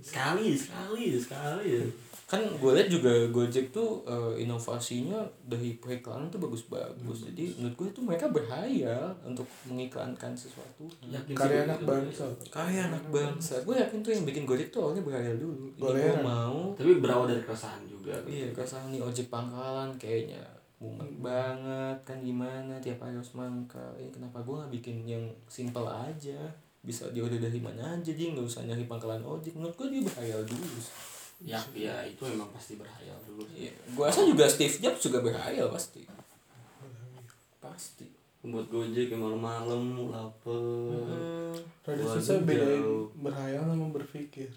sekali sekali sekali. ya kan gue lihat juga Gojek tuh eh, inovasinya dari periklanan tuh bagus-bagus jadi menurut gue tuh mereka berhayal untuk mengiklankan sesuatu. Yakin karya anak bangsa. karya anak bangsa. Gue yakin tuh yang bikin Gojek tuh awalnya berhayal dulu. Ini gue mau. Tapi berawal dari keresahan juga. Iya kesan nih ojek pangkalan kayaknya mumet banget. Kan gimana tiap hari harus mangkal. Ini kenapa gue nggak bikin yang simple aja? Bisa dia udah dari mana aja dia nggak usah nyari pangkalan ojek. Menurut gue dia berhayal dulu sih. Ya ya itu emang pasti berhayal dulu sih Iya, gue rasa juga Steve Jobs juga berhayal pasti. Pasti. buat Gojek yang malam-malam lapar Hmm, bedain jauh. berhayal sama berpikir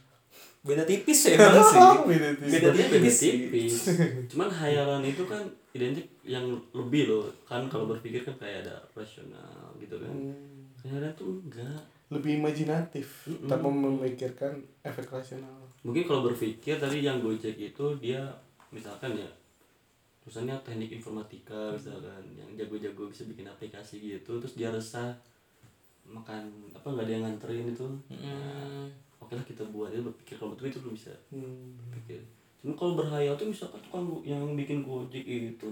beda tipis ya emang sih. beda tipis. Beda Beda tipis. tipis. Cuman hayalan itu kan identik yang lebih loh. Kan kalau berpikir kan kayak ada rasional gitu kan. Hmm, Hayalan tuh enggak. Lebih imajinatif Mm-mm. tanpa memikirkan efek rasional. Mungkin kalau berpikir tadi yang Gojek itu dia misalkan ya misalnya teknik informatika misalkan yang jago-jago bisa bikin aplikasi gitu terus dia resah makan apa nggak ada yang nganterin itu. Hmm, oke lah kita buat dia berpikir. Kalau betul itu belum bisa hmm. pikir cuma kalau berhayal tuh misalkan tukang go- yang bikin gojek itu?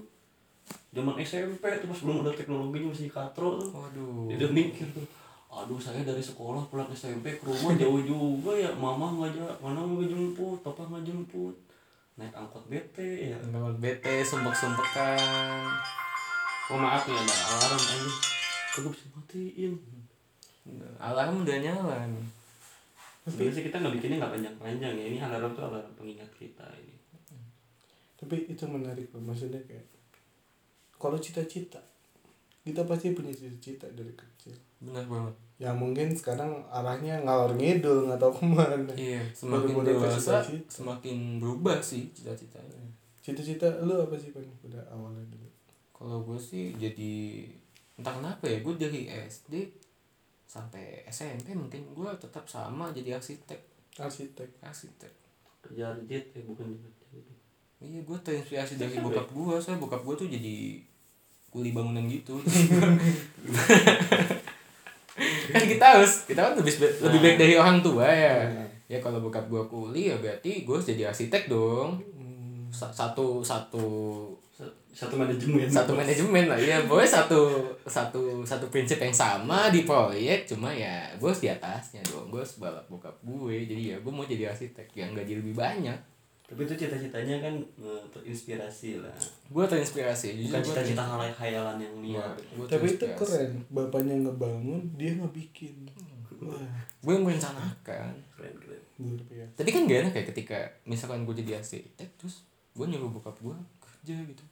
Zaman SMP tuh pas belum ada teknologinya masih katro tuh. Waduh. dia udah mikir tuh aduh saya dari sekolah pulang SMP ke rumah jauh juga ya. Mama nggak aja mana nggak jemput papa nggak jemput. Naik angkot bete ya. Bangun bete, sumpek-sumpekan. oh maaf nih ada alarm aja kok gue bisa matiin Alarm udah nyala nih. sih kita nggak bikinnya nggak panjang-panjang ya. Ini alarm tuh alarm pengingat kita ini. Tapi itu menarik loh maksudnya kayak kalau cita-cita kita pasti punya cita-cita dari kecil. Benar banget. Ya mungkin sekarang arahnya ngalor ngidul nggak tahu ke mana. Iya, semakin dewasa cita-cita. semakin berubah sih cita-citanya. cita-cita lu apa sih pan? Pada awalnya dulu. Kalau gue sih jadi entah kenapa ya gue dari SD sampai SMP mungkin. Gue tetap sama jadi arsitek. Arsitek. Arsitek. Kerja jet ya bukan iya gue terinspirasi dari bokap gue soalnya bokap gue tuh jadi kuli bangunan gitu kan kita harus kita kan lebih lebih baik dari orang tua ya. Ya kalau bokap gue kuli ya berarti gue harus jadi arsitek dong. Hmm. Sa- satu satu satu manajemen. Satu manajemen lah ya boleh satu satu satu prinsip yang sama di proyek cuma ya gue harus di atasnya dong. Gue harus balap bokap gue jadi ya gue mau jadi arsitek yang gaji lebih banyak tapi itu cita-citanya kan eh, terinspirasi lah. Gue terinspirasi bukan cita-cita hal hayalan yang liar Gua tapi itu keren bapaknya ngebangun dia ngebikin. Wah gue yang merencanakan. Keren keren. Biasa. Tapi kan gak enak ya ketika misalkan gue jadi arsitek terus gue nyuruh bokap gue kerja gitu.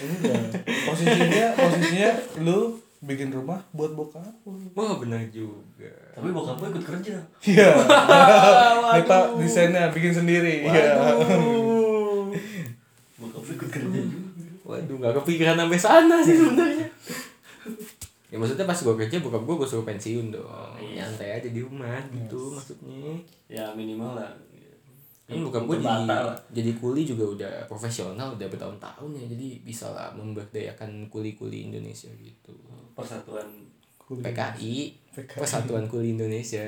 Enggak posisinya posisinya lu bikin rumah buat bokap lu. wah benar juga. Tapi bokap gue ikut kerja. Iya. Nih Pak desainnya bikin sendiri. Iya. bokap gue ikut kerja juga. Waduh gak kepikiran sampai sana sih sebenarnya. Ya maksudnya pas gue kerja bokap gue gue suruh pensiun dong. Iya. nyantai aja di rumah gitu maksudnya. Ya minimal lah. Kan bokap gue jadi, jadi kuli juga udah profesional udah bertahun-tahun ya. Jadi bisa lah memberdayakan kuli-kuli Indonesia gitu persatuan Kuli. PKI PKI. Persatuan Kuli Indonesia.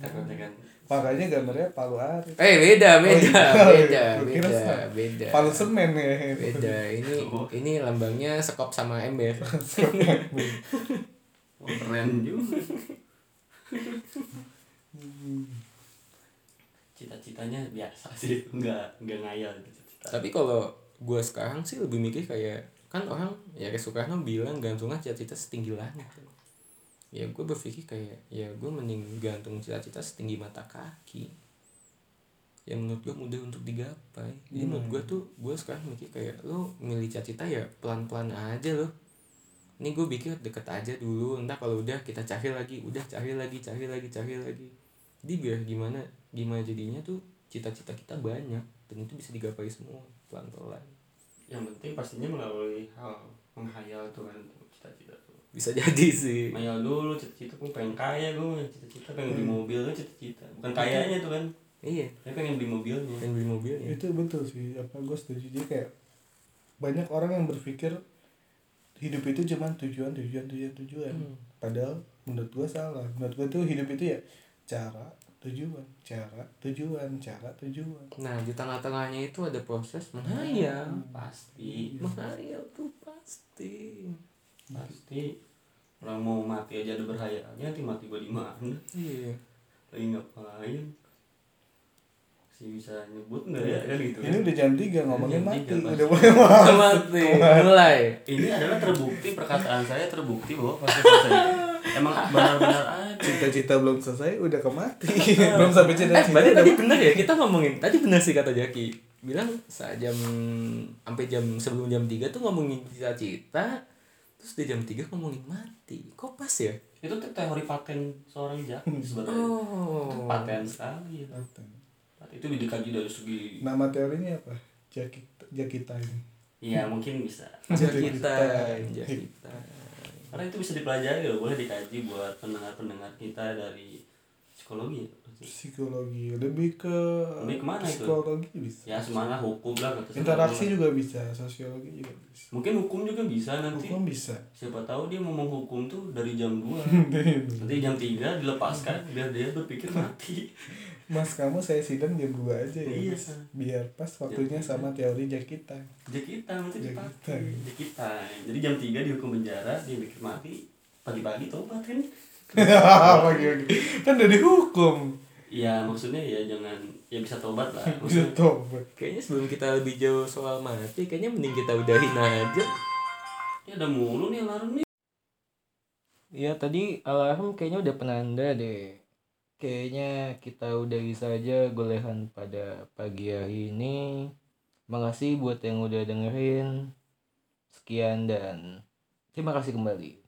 Takutnya kan. Makanya gambarnya Palu Arit eh beda beda iya. beda kira beda sama. beda. Palu semen ya. Beda. Ini ini lambangnya sekop sama ember. Wah, keren juga. Cita-citanya biasa sih. Nggak nggak ngayal gitu cita tapi kalau gue sekarang sih lebih mikir kayak kan orang ya Soekarno bilang gantungnya cita-cita setinggi langit. Ya gue berpikir kayak ya gue mending gantung cita-cita setinggi mata kaki. Yang menurut gue mudah untuk digapai. Jadi menurut gue tuh gue sekarang mikir kayak lo milih cita-cita ya pelan-pelan aja loh. Ini gue pikir deket aja dulu entah kalau udah kita cari lagi udah cari lagi cari lagi cari lagi. Jadi biar gimana gimana jadinya tuh cita-cita kita banyak dan itu bisa digapai semua pelan-pelan yang penting pastinya melalui hal menghayal tuh kan cita-cita tuh. Bisa jadi sih. Menghayal dulu cita-cita gue pengen kaya gue cita-cita pengen beli mobil tuh cita-cita. Bukan kayanya tuh kan. Iya. Tapi pengen beli mobilnya. Dan beli mobilnya. Itu betul sih apa gue setuju. Jadi kayak banyak orang yang berpikir hidup itu cuma tujuan tujuan tujuan tujuan. Hmm. padahal menurut gue salah. Menurut gue tuh hidup itu ya cara tujuan cara tujuan cara tujuan. Nah di tengah-tengahnya itu ada proses menghayal. Pasti. menghayal tuh pasti. Pasti. Orang mau mati aja ada berhayalnya nanti mati gue di mana? Iya. Lagi ngapain? Sih bisa nyebut nggak ya? Kan gitu. Ini udah jam 3 ngomongin Jam mati. tiga, udah mulai mati. Mulai. Ini adalah terbukti perkataan saya terbukti bahwa fase-fase itu emang benar-benar ada. Cita-cita belum selesai udah ke mati belum sampai eh cita-cita berarti udah tadi bener ya kita ngomongin tadi bener sih kata Jaki. Bilang saat jam sampai jam sebelum jam 3 tuh ngomongin cita-cita terus di jam 3 ngomongin mati. Kok pas ya? Itu tuh teori paten seorang jaki sebenarnya. Oh. Itu paten sekali ya. itu dikaji dari segi nama teorinya apa? Jaki Jaki time iya mungkin bisa. Jakita. Jakita karena itu bisa dipelajari loh boleh dikaji buat pendengar-pendengar kita dari psikologi ya. psikologi lebih ke Lebih ke mana itu? psikologi bisa. Ya semana hukum lah kata interaksi saya. juga bisa sosiologi juga bisa. Mungkin hukum juga bisa nanti. Hukum bisa. Siapa tahu dia ngomong hukum tuh dari jam 2 nanti jam 3 dilepaskan biar dia berpikir mati mas kamu saya sidang jam 2 aja ya Iya. Biar pas waktunya sama teori Jakita Jakita nanti Jakita. dipakai. Jakita jadi jam 3 dihukum penjara dia mikir mati. Pagi-pagi tobat kan? Pagi-pagi. Kan udah dihukum. Iya maksudnya ya jangan ya bisa tobat lah. Bisa maksudnya tobat. Kayaknya sebelum kita lebih jauh soal mati kayaknya mending kita udahin aja. Ya ada mulu nih alarm nih. Ya tadi alarm kayaknya udah penanda deh. Kayaknya kita udahi saja golehan pada pagi hari ini. Makasih buat yang udah dengerin. Sekian dan terima kasih kembali.